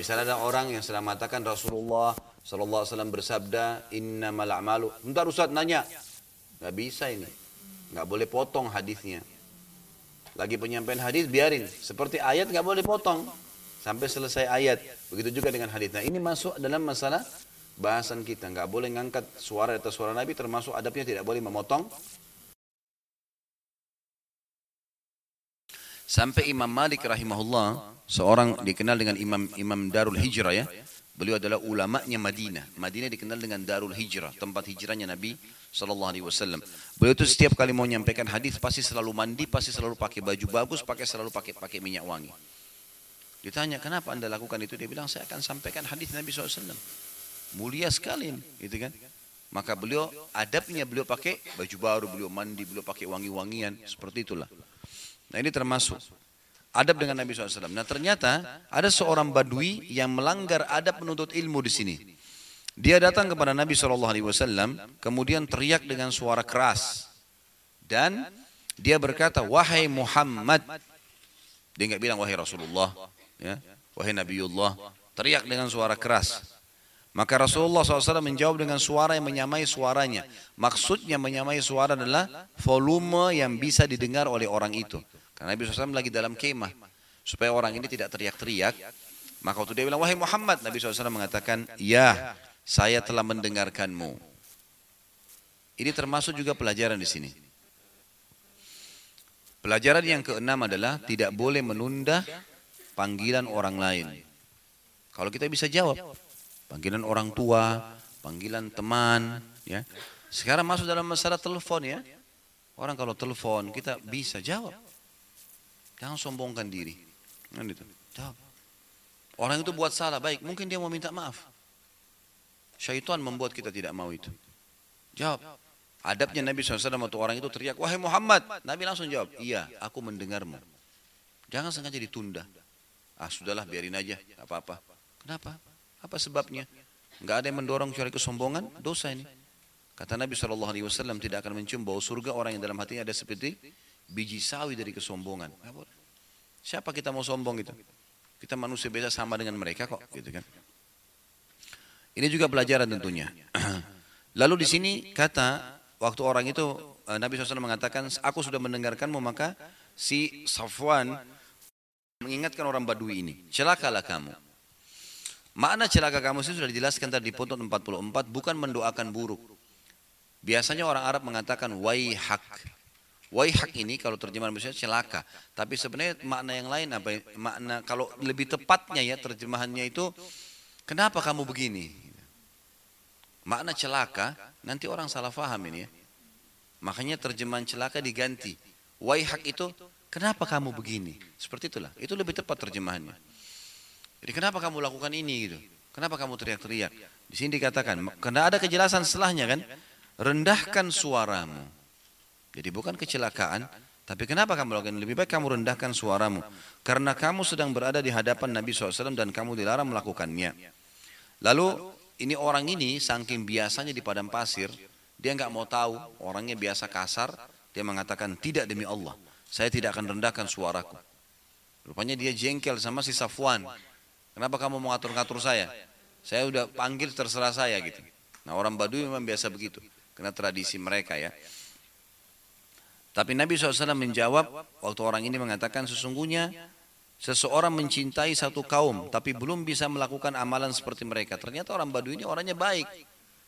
Misalnya ada orang yang sedang mengatakan Rasulullah SAW bersabda, Innamal a'malu. Bentar Ustaz nanya. Enggak bisa ini. Enggak boleh potong hadisnya. Lagi penyampaian hadis biarin. Seperti ayat enggak boleh potong. Sampai selesai ayat. Begitu juga dengan hadis. Nah ini masuk dalam masalah bahasan kita. Nggak boleh ngangkat suara atas suara Nabi termasuk adabnya tidak boleh memotong. Sampai Imam Malik rahimahullah, seorang dikenal dengan Imam Imam Darul Hijrah ya. Beliau adalah ulamanya Madinah. Madinah dikenal dengan Darul Hijrah, tempat hijrahnya Nabi Sallallahu Alaihi Wasallam. Beliau itu setiap kali mau menyampaikan hadis pasti selalu mandi, pasti selalu pakai baju bagus, pakai selalu pakai pakai minyak wangi. Ditanya kenapa anda lakukan itu, dia bilang saya akan sampaikan hadis Nabi SAW. Mulia sekali, gitu kan? Maka beliau adabnya beliau pakai baju baru, beliau mandi, beliau pakai wangi-wangian, seperti itulah. Nah ini termasuk adab dengan Nabi SAW. Nah ternyata ada seorang badui yang melanggar adab menuntut ilmu di sini. Dia datang kepada Nabi SAW, kemudian teriak dengan suara keras. Dan dia berkata, wahai Muhammad. Dia nggak bilang wahai Rasulullah, ya, wahai Nabiullah. Teriak dengan suara keras. Maka Rasulullah SAW menjawab dengan suara yang menyamai suaranya. Maksudnya menyamai suara adalah volume yang bisa didengar oleh orang itu. Karena Nabi SAW lagi dalam kemah. Supaya orang ini tidak teriak-teriak. Maka waktu dia bilang, wahai Muhammad. Nabi SAW mengatakan, ya saya telah mendengarkanmu. Ini termasuk juga pelajaran di sini. Pelajaran yang keenam adalah tidak boleh menunda panggilan orang lain. Kalau kita bisa jawab, panggilan orang tua, panggilan teman, ya. Sekarang masuk dalam masalah telepon ya. Orang kalau telepon kita bisa jawab. Jangan sombongkan diri. Kan itu. Jawab. Orang itu buat salah baik, mungkin dia mau minta maaf. Syaitan membuat kita tidak mau itu. Jawab. Adabnya Nabi SAW waktu orang itu teriak, wahai Muhammad. Nabi langsung jawab, iya aku mendengarmu. Jangan sengaja ditunda. Ah sudahlah biarin aja, apa-apa. Kenapa? Apa sebabnya? Enggak ada yang mendorong kecuali kesombongan, dosa ini. Kata Nabi SAW tidak akan mencium bau surga orang yang dalam hatinya ada seperti biji sawi dari kesombongan. Siapa kita mau sombong itu? Kita manusia biasa sama dengan mereka kok, gitu kan? Ini juga pelajaran tentunya. Lalu di sini kata waktu orang itu eh, Nabi SAW mengatakan, aku sudah mendengarkanmu maka si Safwan mengingatkan orang Badui ini, celakalah kamu. Makna celaka kamu itu sudah dijelaskan tadi di foto 44, bukan mendoakan buruk. Biasanya orang Arab mengatakan waihak. Waihak ini kalau terjemahan Indonesia celaka. Tapi sebenarnya makna yang lain apa? Makna kalau lebih tepatnya ya terjemahannya itu kenapa kamu begini? Makna celaka nanti orang salah faham ini ya. Makanya terjemahan celaka diganti. Waihak itu kenapa kamu begini? Seperti itulah. Itu lebih tepat terjemahannya. Jadi kenapa kamu lakukan ini gitu? Kenapa kamu teriak-teriak? Di sini dikatakan, karena ada kejelasan setelahnya kan, rendahkan suaramu. Jadi bukan kecelakaan, Tapi kenapa kamu lakukan? Lebih baik kamu rendahkan suaramu. Karena kamu sedang berada di hadapan Nabi SAW dan kamu dilarang melakukannya. Lalu ini orang ini saking biasanya di padang pasir, dia nggak mau tahu, orangnya biasa kasar, dia mengatakan tidak demi Allah, saya tidak akan rendahkan suaraku. Rupanya dia jengkel sama si Safwan. Kenapa kamu mau ngatur-ngatur saya? Saya udah panggil terserah saya gitu. Nah orang Baduy memang biasa begitu, karena tradisi mereka ya. Tapi Nabi SAW menjawab waktu orang ini mengatakan sesungguhnya seseorang mencintai satu kaum tapi belum bisa melakukan amalan seperti mereka. Ternyata orang Baduy ini orangnya baik.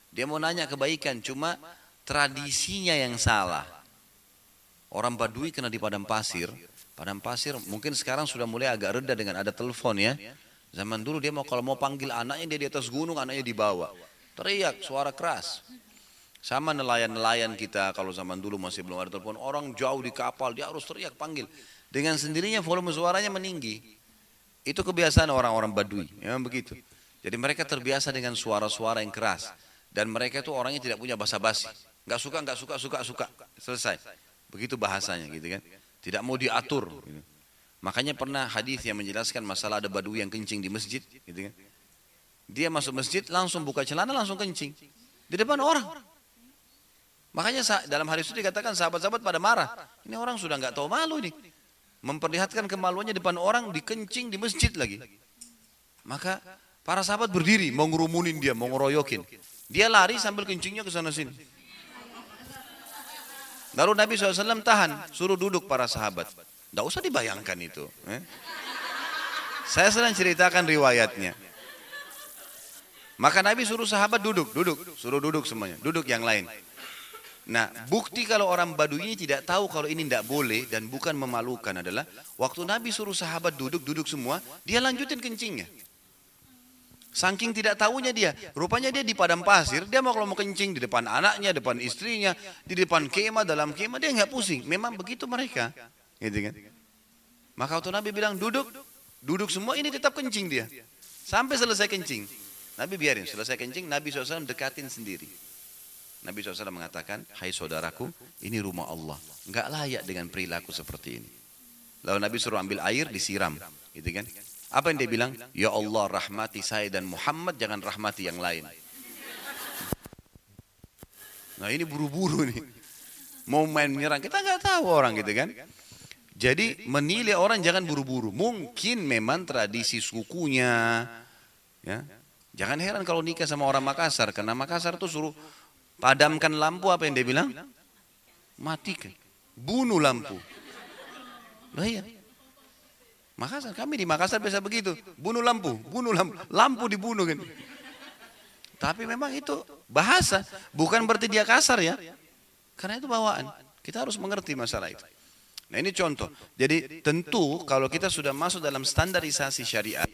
Dia mau nanya kebaikan cuma tradisinya yang salah. Orang Baduy kena di padang pasir. Padang pasir mungkin sekarang sudah mulai agak reda dengan ada telepon ya. Zaman dulu dia mau kalau mau panggil anaknya dia di atas gunung anaknya dibawa. Teriak suara keras. Sama nelayan-nelayan kita kalau zaman dulu masih belum ada telepon, orang jauh di kapal dia harus teriak panggil. Dengan sendirinya volume suaranya meninggi. Itu kebiasaan orang-orang Badui, memang begitu. Jadi mereka terbiasa dengan suara-suara yang keras dan mereka itu orangnya tidak punya basa-basi. Gak suka, gak suka, suka, suka, selesai. Begitu bahasanya gitu kan. Tidak mau diatur. Gitu. Makanya pernah hadis yang menjelaskan masalah ada Badui yang kencing di masjid, gitu kan. Dia masuk masjid langsung buka celana langsung kencing di depan orang. Makanya dalam hari itu dikatakan sahabat-sahabat pada marah. Ini orang sudah nggak tahu malu nih. Memperlihatkan kemaluannya depan orang dikencing di masjid lagi. Maka para sahabat berdiri mau ngerumunin dia, mau ngeroyokin. Dia lari sambil kencingnya ke sana sini. Lalu Nabi SAW tahan, suruh duduk para sahabat. Tidak usah dibayangkan itu. Eh? Saya sedang ceritakan riwayatnya. Maka Nabi suruh sahabat duduk, duduk, suruh duduk semuanya, duduk yang lain. Nah, bukti kalau orang Badui ini tidak tahu kalau ini tidak boleh dan bukan memalukan adalah waktu Nabi suruh sahabat duduk, duduk semua, dia lanjutin kencingnya. Saking tidak tahunya dia, rupanya dia di padang pasir, dia mau kalau mau kencing di depan anaknya, depan istrinya, di depan kemah, dalam kemah, dia nggak pusing. Memang begitu mereka, gitu kan? Maka waktu Nabi bilang duduk, duduk semua ini tetap kencing dia, sampai selesai kencing. Nabi biarin, selesai kencing, Nabi SAW dekatin sendiri. Nabi SAW mengatakan, hai saudaraku, ini rumah Allah. Enggak layak dengan perilaku seperti ini. Lalu Nabi suruh ambil air, disiram. Gitu kan? Apa yang dia bilang? Ya Allah rahmati saya dan Muhammad, jangan rahmati yang lain. Nah ini buru-buru nih. Mau main menyerang, kita nggak tahu orang gitu kan. Jadi menilai orang jangan buru-buru. Mungkin memang tradisi sukunya. Ya. Jangan heran kalau nikah sama orang Makassar. Karena Makassar tuh suruh Padamkan lampu apa yang dia bilang? Matikan. Bunuh lampu. Nah iya. Makassar, kami di Makassar biasa begitu. Bunuh lampu, bunuh lampu. Lampu dibunuh kan. Tapi memang itu bahasa. Bukan berarti dia kasar ya. Karena itu bawaan. Kita harus mengerti masalah itu. Nah ini contoh. Jadi tentu kalau kita sudah masuk dalam standarisasi syariat,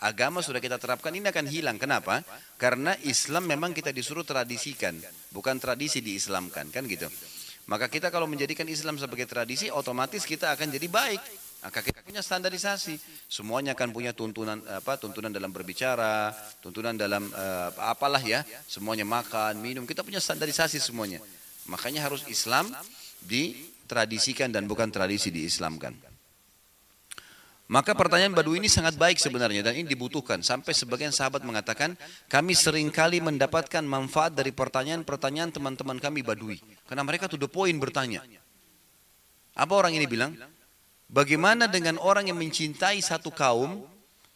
agama sudah kita terapkan ini akan hilang. Kenapa? Karena Islam memang kita disuruh tradisikan, bukan tradisi diislamkan, kan gitu. Maka kita kalau menjadikan Islam sebagai tradisi, otomatis kita akan jadi baik. Maka kita punya standarisasi. Semuanya akan punya tuntunan apa? Tuntunan dalam berbicara, tuntunan dalam uh, apalah ya. Semuanya makan, minum. Kita punya standarisasi semuanya. Makanya harus Islam ditradisikan dan bukan tradisi diislamkan. Maka pertanyaan Badu ini sangat baik sebenarnya dan ini dibutuhkan. Sampai sebagian sahabat mengatakan, kami sering kali mendapatkan manfaat dari pertanyaan-pertanyaan teman-teman kami Badui. Karena mereka tuh the point bertanya. Apa orang ini bilang? Bagaimana dengan orang yang mencintai satu kaum,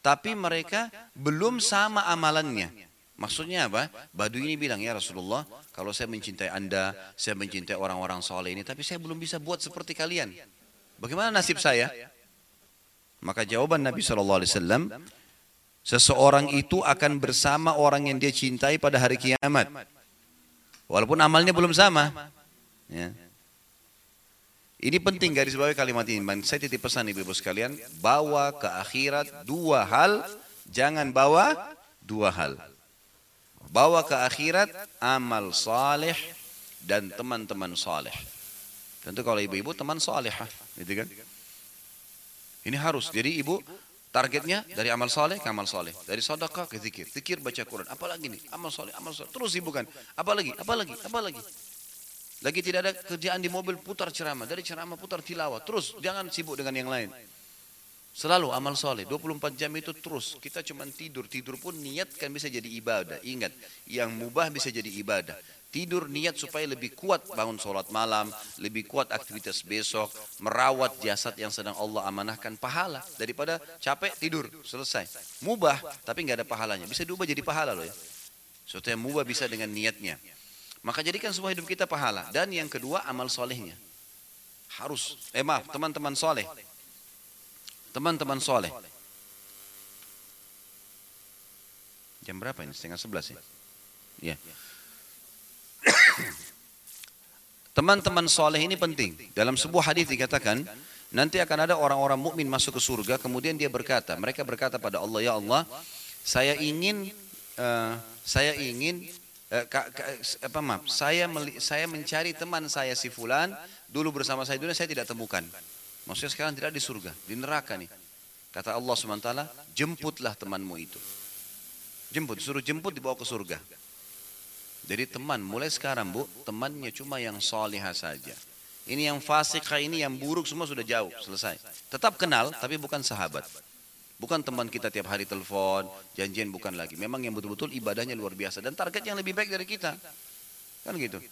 tapi mereka belum sama amalannya? Maksudnya apa? Badu ini bilang, ya Rasulullah, kalau saya mencintai anda, saya mencintai orang-orang soleh ini, tapi saya belum bisa buat seperti kalian. Bagaimana nasib saya? Maka jawaban Nabi SAW, seseorang itu akan bersama orang yang dia cintai pada hari kiamat. Walaupun amalnya belum sama. Ya. Ini penting garis bawah kalimat ini. Saya titip pesan ibu-ibu sekalian, bawa ke akhirat dua hal, jangan bawa dua hal. Bawa ke akhirat amal saleh dan teman-teman saleh. Tentu kalau ibu-ibu teman saleh, gitu kan? Ini harus. Jadi ibu targetnya dari amal soleh ke amal soleh. Dari sodaka ke zikir. Zikir baca Quran. Apalagi nih? Amal soleh, amal soleh. Terus ibu kan. Apalagi, apalagi, apalagi. Lagi tidak ada kerjaan di mobil putar ceramah, dari ceramah putar tilawah. Terus jangan sibuk dengan yang lain. Selalu amal soleh, 24 jam itu terus. Kita cuma tidur, tidur pun niat kan bisa jadi ibadah. Ingat, yang mubah bisa jadi ibadah. Tidur niat supaya lebih kuat bangun sholat malam, lebih kuat aktivitas besok, merawat jasad yang sedang Allah amanahkan pahala. Daripada capek tidur, selesai. Mubah, tapi nggak ada pahalanya. Bisa diubah jadi pahala loh ya. Sesuatu yang mubah bisa dengan niatnya. Maka jadikan semua hidup kita pahala. Dan yang kedua amal solehnya. Harus. Eh maaf teman-teman soleh. Teman-teman soleh. Jam berapa ini? Setengah sebelas ya? Ya. Teman-teman soleh ini penting. Dalam sebuah hadis dikatakan, nanti akan ada orang-orang mukmin masuk ke surga, kemudian dia berkata, mereka berkata pada Allah, ya Allah, saya ingin, uh, saya ingin Eh, apa maaf, saya saya mencari teman saya si fulan dulu bersama saya dunia saya tidak temukan. Maksudnya sekarang tidak di surga, di neraka nih. Kata Allah SWT, jemputlah temanmu itu. Jemput, suruh jemput dibawa ke surga. Jadi teman, mulai sekarang bu, temannya cuma yang solihah saja. Ini yang fasikah ini yang buruk semua sudah jauh, selesai. Tetap kenal, tapi bukan sahabat. Bukan teman kita tiap hari telepon, janjian bukan lagi. Memang yang betul-betul ibadahnya luar biasa dan target yang lebih baik dari kita. Kan gitu.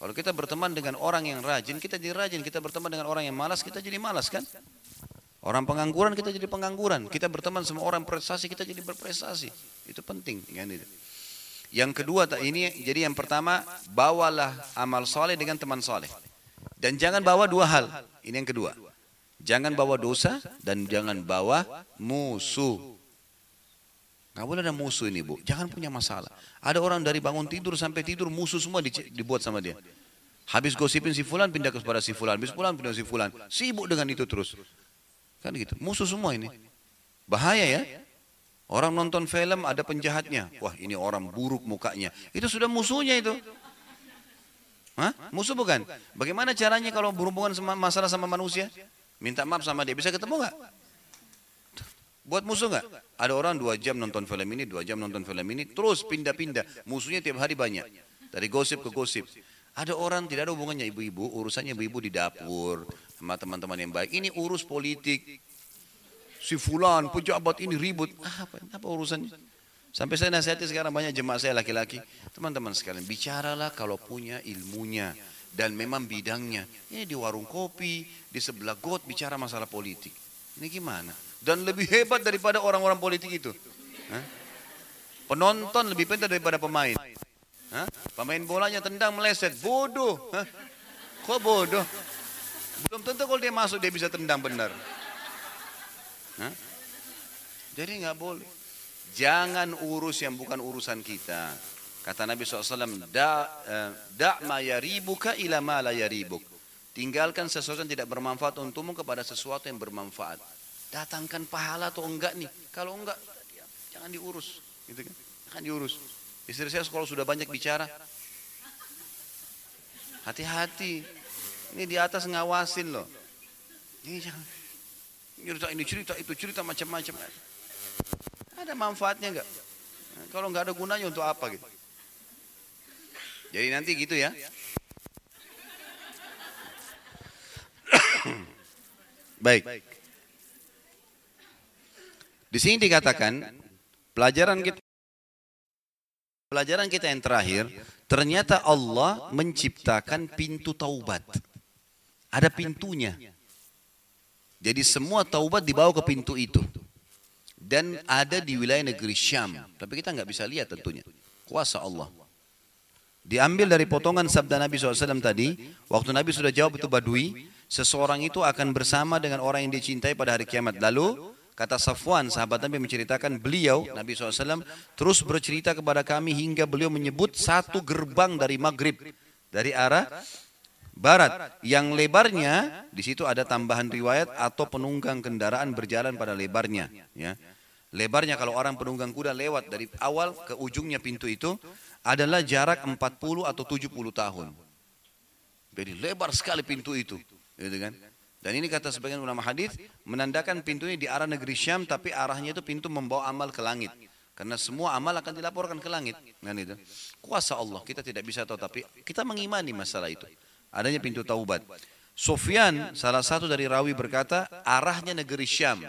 Kalau kita berteman dengan orang yang rajin, kita jadi rajin. Kita berteman dengan orang yang malas, kita jadi malas kan? Orang pengangguran, kita jadi pengangguran. Kita berteman sama orang prestasi, kita jadi berprestasi. Itu penting. Kan. Yang kedua, ini jadi yang pertama, bawalah amal soleh dengan teman soleh. Dan jangan bawa dua hal. Ini yang kedua. Jangan bawa dosa dan jangan bawa musuh. Gak boleh ada musuh ini bu. Jangan punya masalah. Ada orang dari bangun tidur sampai tidur musuh semua dibuat sama dia. Habis gosipin si fulan pindah kepada si fulan. Habis fulan pindah si fulan. Sibuk dengan itu terus. Kan gitu. Musuh semua ini. Bahaya ya. Orang nonton film ada penjahatnya. Wah ini orang buruk mukanya. Itu sudah musuhnya itu. Hah? Musuh bukan? Bagaimana caranya kalau berhubungan sama masalah sama manusia? Minta maaf sama dia, bisa ketemu nggak? Buat musuh nggak? Ada orang dua jam nonton film ini, dua jam nonton film ini, terus pindah-pindah. Musuhnya tiap hari banyak. Dari gosip ke gosip. Ada orang tidak ada hubungannya ibu-ibu, urusannya ibu-ibu di dapur sama teman-teman yang baik. Ini urus politik. Si fulan, pejabat ini ribut. Apa, apa urusannya? Sampai saya nasihati sekarang banyak jemaah saya laki-laki. Teman-teman sekalian, bicaralah kalau punya ilmunya dan memang bidangnya. Ini di warung kopi, di sebelah got bicara masalah politik. Ini gimana? Dan lebih hebat daripada orang-orang politik itu. Penonton lebih pintar daripada pemain. Pemain bolanya tendang meleset, bodoh. Kok bodoh? Belum tentu kalau dia masuk dia bisa tendang benar. Jadi nggak boleh. Jangan urus yang bukan urusan kita. Kata Nabi SAW, da, uh, da ma yaribuka ila ma la yaribuk. Tinggalkan sesuatu yang tidak bermanfaat untukmu kepada sesuatu yang bermanfaat. Datangkan pahala atau enggak nih. Kalau enggak, jangan diurus. Gitu kan? Jangan diurus. Istri saya kalau sudah banyak bicara, hati-hati. Ini di atas ngawasin loh. Ini jangan. Cerita ini cerita itu cerita macam-macam. Ada manfaatnya enggak? Kalau enggak ada gunanya untuk apa gitu? Jadi nanti gitu ya. Baik. Di sini dikatakan pelajaran kita pelajaran kita yang terakhir, ternyata Allah menciptakan pintu taubat. Ada pintunya. Jadi semua taubat dibawa ke pintu itu. Dan ada di wilayah negeri Syam. Tapi kita nggak bisa lihat tentunya. Kuasa Allah. Diambil dari potongan sabda Nabi SAW tadi, waktu Nabi sudah jawab itu badui, seseorang itu akan bersama dengan orang yang dicintai pada hari kiamat. Lalu, kata Safwan, sahabat Nabi menceritakan, beliau, Nabi SAW, terus bercerita kepada kami hingga beliau menyebut satu gerbang dari Maghrib, dari arah barat yang lebarnya di situ ada tambahan riwayat atau penunggang kendaraan berjalan pada lebarnya ya lebarnya kalau orang penunggang kuda lewat dari awal ke ujungnya pintu itu adalah jarak 40 atau 70 tahun. Jadi lebar sekali pintu itu, gitu kan? Dan ini kata sebagian ulama hadis menandakan pintu ini di arah negeri Syam tapi arahnya itu pintu membawa amal ke langit. Karena semua amal akan dilaporkan ke langit. Kan itu. Kuasa Allah kita tidak bisa tahu tapi kita mengimani masalah itu. adanya pintu taubat. Sufyan salah satu dari rawi berkata arahnya negeri Syam.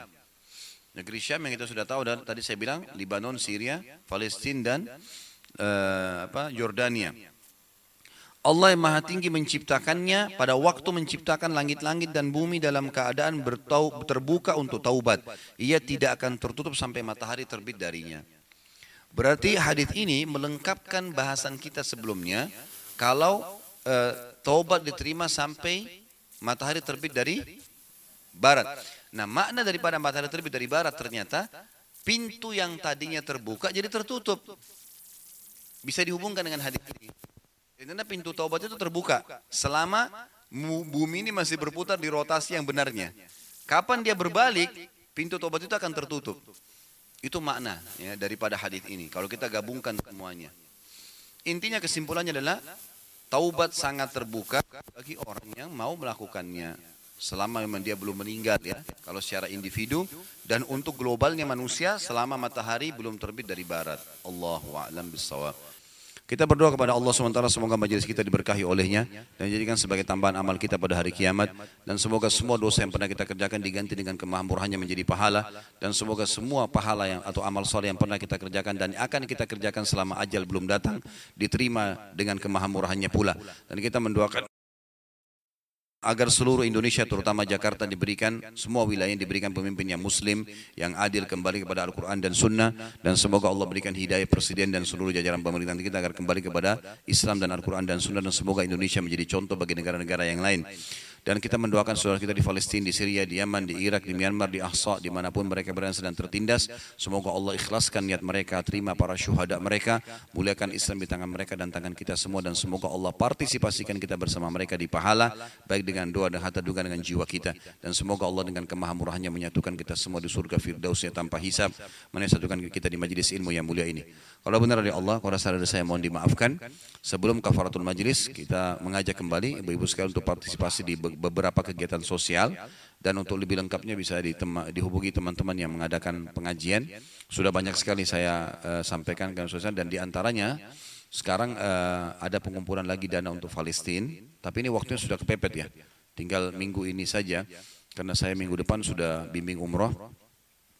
Negeri Syam yang kita sudah tahu dan tadi saya bilang Libanon, Syria, Palestina dan uh, apa Yordania. Allah yang maha tinggi menciptakannya pada waktu menciptakan langit-langit dan bumi dalam keadaan bertau, terbuka untuk taubat. Ia tidak akan tertutup sampai matahari terbit darinya. Berarti hadis ini melengkapkan bahasan kita sebelumnya kalau uh, taubat diterima sampai matahari terbit dari barat. Nah makna daripada matahari terbit dari barat ternyata pintu yang tadinya terbuka jadi tertutup. Bisa dihubungkan dengan hadis ini. Karena pintu taubat itu terbuka selama bumi ini masih berputar di rotasi yang benarnya. Kapan dia berbalik, pintu taubat itu akan tertutup. Itu makna ya, daripada hadis ini. Kalau kita gabungkan semuanya. Intinya kesimpulannya adalah Taubat sangat terbuka bagi orang yang mau melakukannya. Selama memang dia belum meninggal ya. Kalau secara individu. Dan untuk globalnya manusia selama matahari belum terbit dari barat. Allahu a'lam bisawab. Kita berdoa kepada Allah SWT semoga majelis kita diberkahi olehnya dan jadikan sebagai tambahan amal kita pada hari kiamat. Dan semoga semua dosa yang pernah kita kerjakan diganti dengan kemahamurahannya menjadi pahala. Dan semoga semua pahala yang atau amal soleh yang pernah kita kerjakan dan akan kita kerjakan selama ajal belum datang diterima dengan kemahamurahannya pula. Dan kita mendoakan agar seluruh Indonesia terutama Jakarta diberikan semua wilayah diberikan pemimpin yang muslim yang adil kembali kepada Al-Quran dan Sunnah dan semoga Allah berikan hidayah presiden dan seluruh jajaran pemerintahan kita agar kembali kepada Islam dan Al-Quran dan Sunnah dan semoga Indonesia menjadi contoh bagi negara-negara yang lain dan kita mendoakan saudara kita di Palestina, di Syria, di Yaman, di Irak, di Myanmar, di Ahsa, di mana pun mereka berada sedang tertindas. Semoga Allah ikhlaskan niat mereka, terima para syuhada mereka, muliakan Islam di tangan mereka dan tangan kita semua dan semoga Allah partisipasikan kita bersama mereka di pahala, baik dengan doa dan harta juga dengan jiwa kita. Dan semoga Allah dengan kemahamurahannya menyatukan kita semua di surga firdausnya tanpa hisab, menyatukan kita di majlis ilmu yang mulia ini. Kalau benar dari Allah, kalau rasa saya mohon dimaafkan. Sebelum kafaratul majlis, kita mengajak kembali ibu-ibu sekalian untuk partisipasi di beberapa kegiatan sosial dan untuk lebih lengkapnya bisa dihubungi teman-teman yang mengadakan pengajian. Sudah banyak sekali saya uh, sampaikan ke sosial dan di antaranya sekarang uh, ada pengumpulan lagi dana untuk Palestina, tapi ini waktunya sudah kepepet ya. Tinggal minggu ini saja karena saya minggu depan sudah bimbing umroh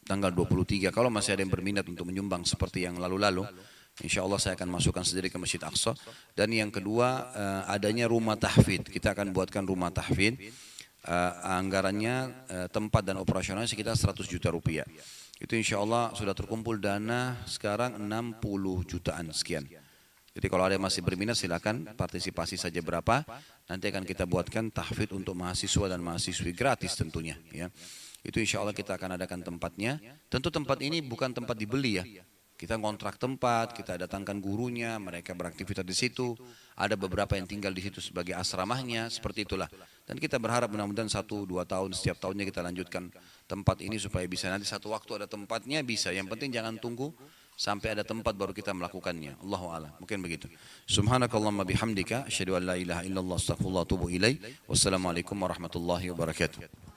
tanggal 23. Kalau masih ada yang berminat untuk menyumbang seperti yang lalu-lalu, Insya Allah saya akan masukkan sendiri ke Masjid Aqsa. Dan yang kedua uh, adanya rumah tahfid. Kita akan buatkan rumah tahfid. Uh, anggarannya uh, tempat dan operasionalnya sekitar 100 juta rupiah. Itu insya Allah sudah terkumpul dana sekarang 60 jutaan sekian. Jadi kalau ada yang masih berminat silakan partisipasi saja berapa. Nanti akan kita buatkan tahfid untuk mahasiswa dan mahasiswi gratis tentunya. Ya. Itu insya Allah kita akan adakan tempatnya. Tentu tempat ini bukan tempat dibeli ya. Kita ngontrak tempat, kita datangkan gurunya, mereka beraktivitas di situ. Ada beberapa yang tinggal di situ sebagai asramahnya, seperti itulah. Dan kita berharap mudah-mudahan satu dua tahun setiap tahunnya kita lanjutkan tempat ini supaya bisa nanti satu waktu ada tempatnya bisa. Yang penting jangan tunggu sampai ada tempat baru kita melakukannya. Allahu a'lam. Mungkin begitu. Subhanakallahumma bihamdika asyhadu an la ilaha illallah astaghfirullah wa atubu. Wassalamualaikum warahmatullahi wabarakatuh.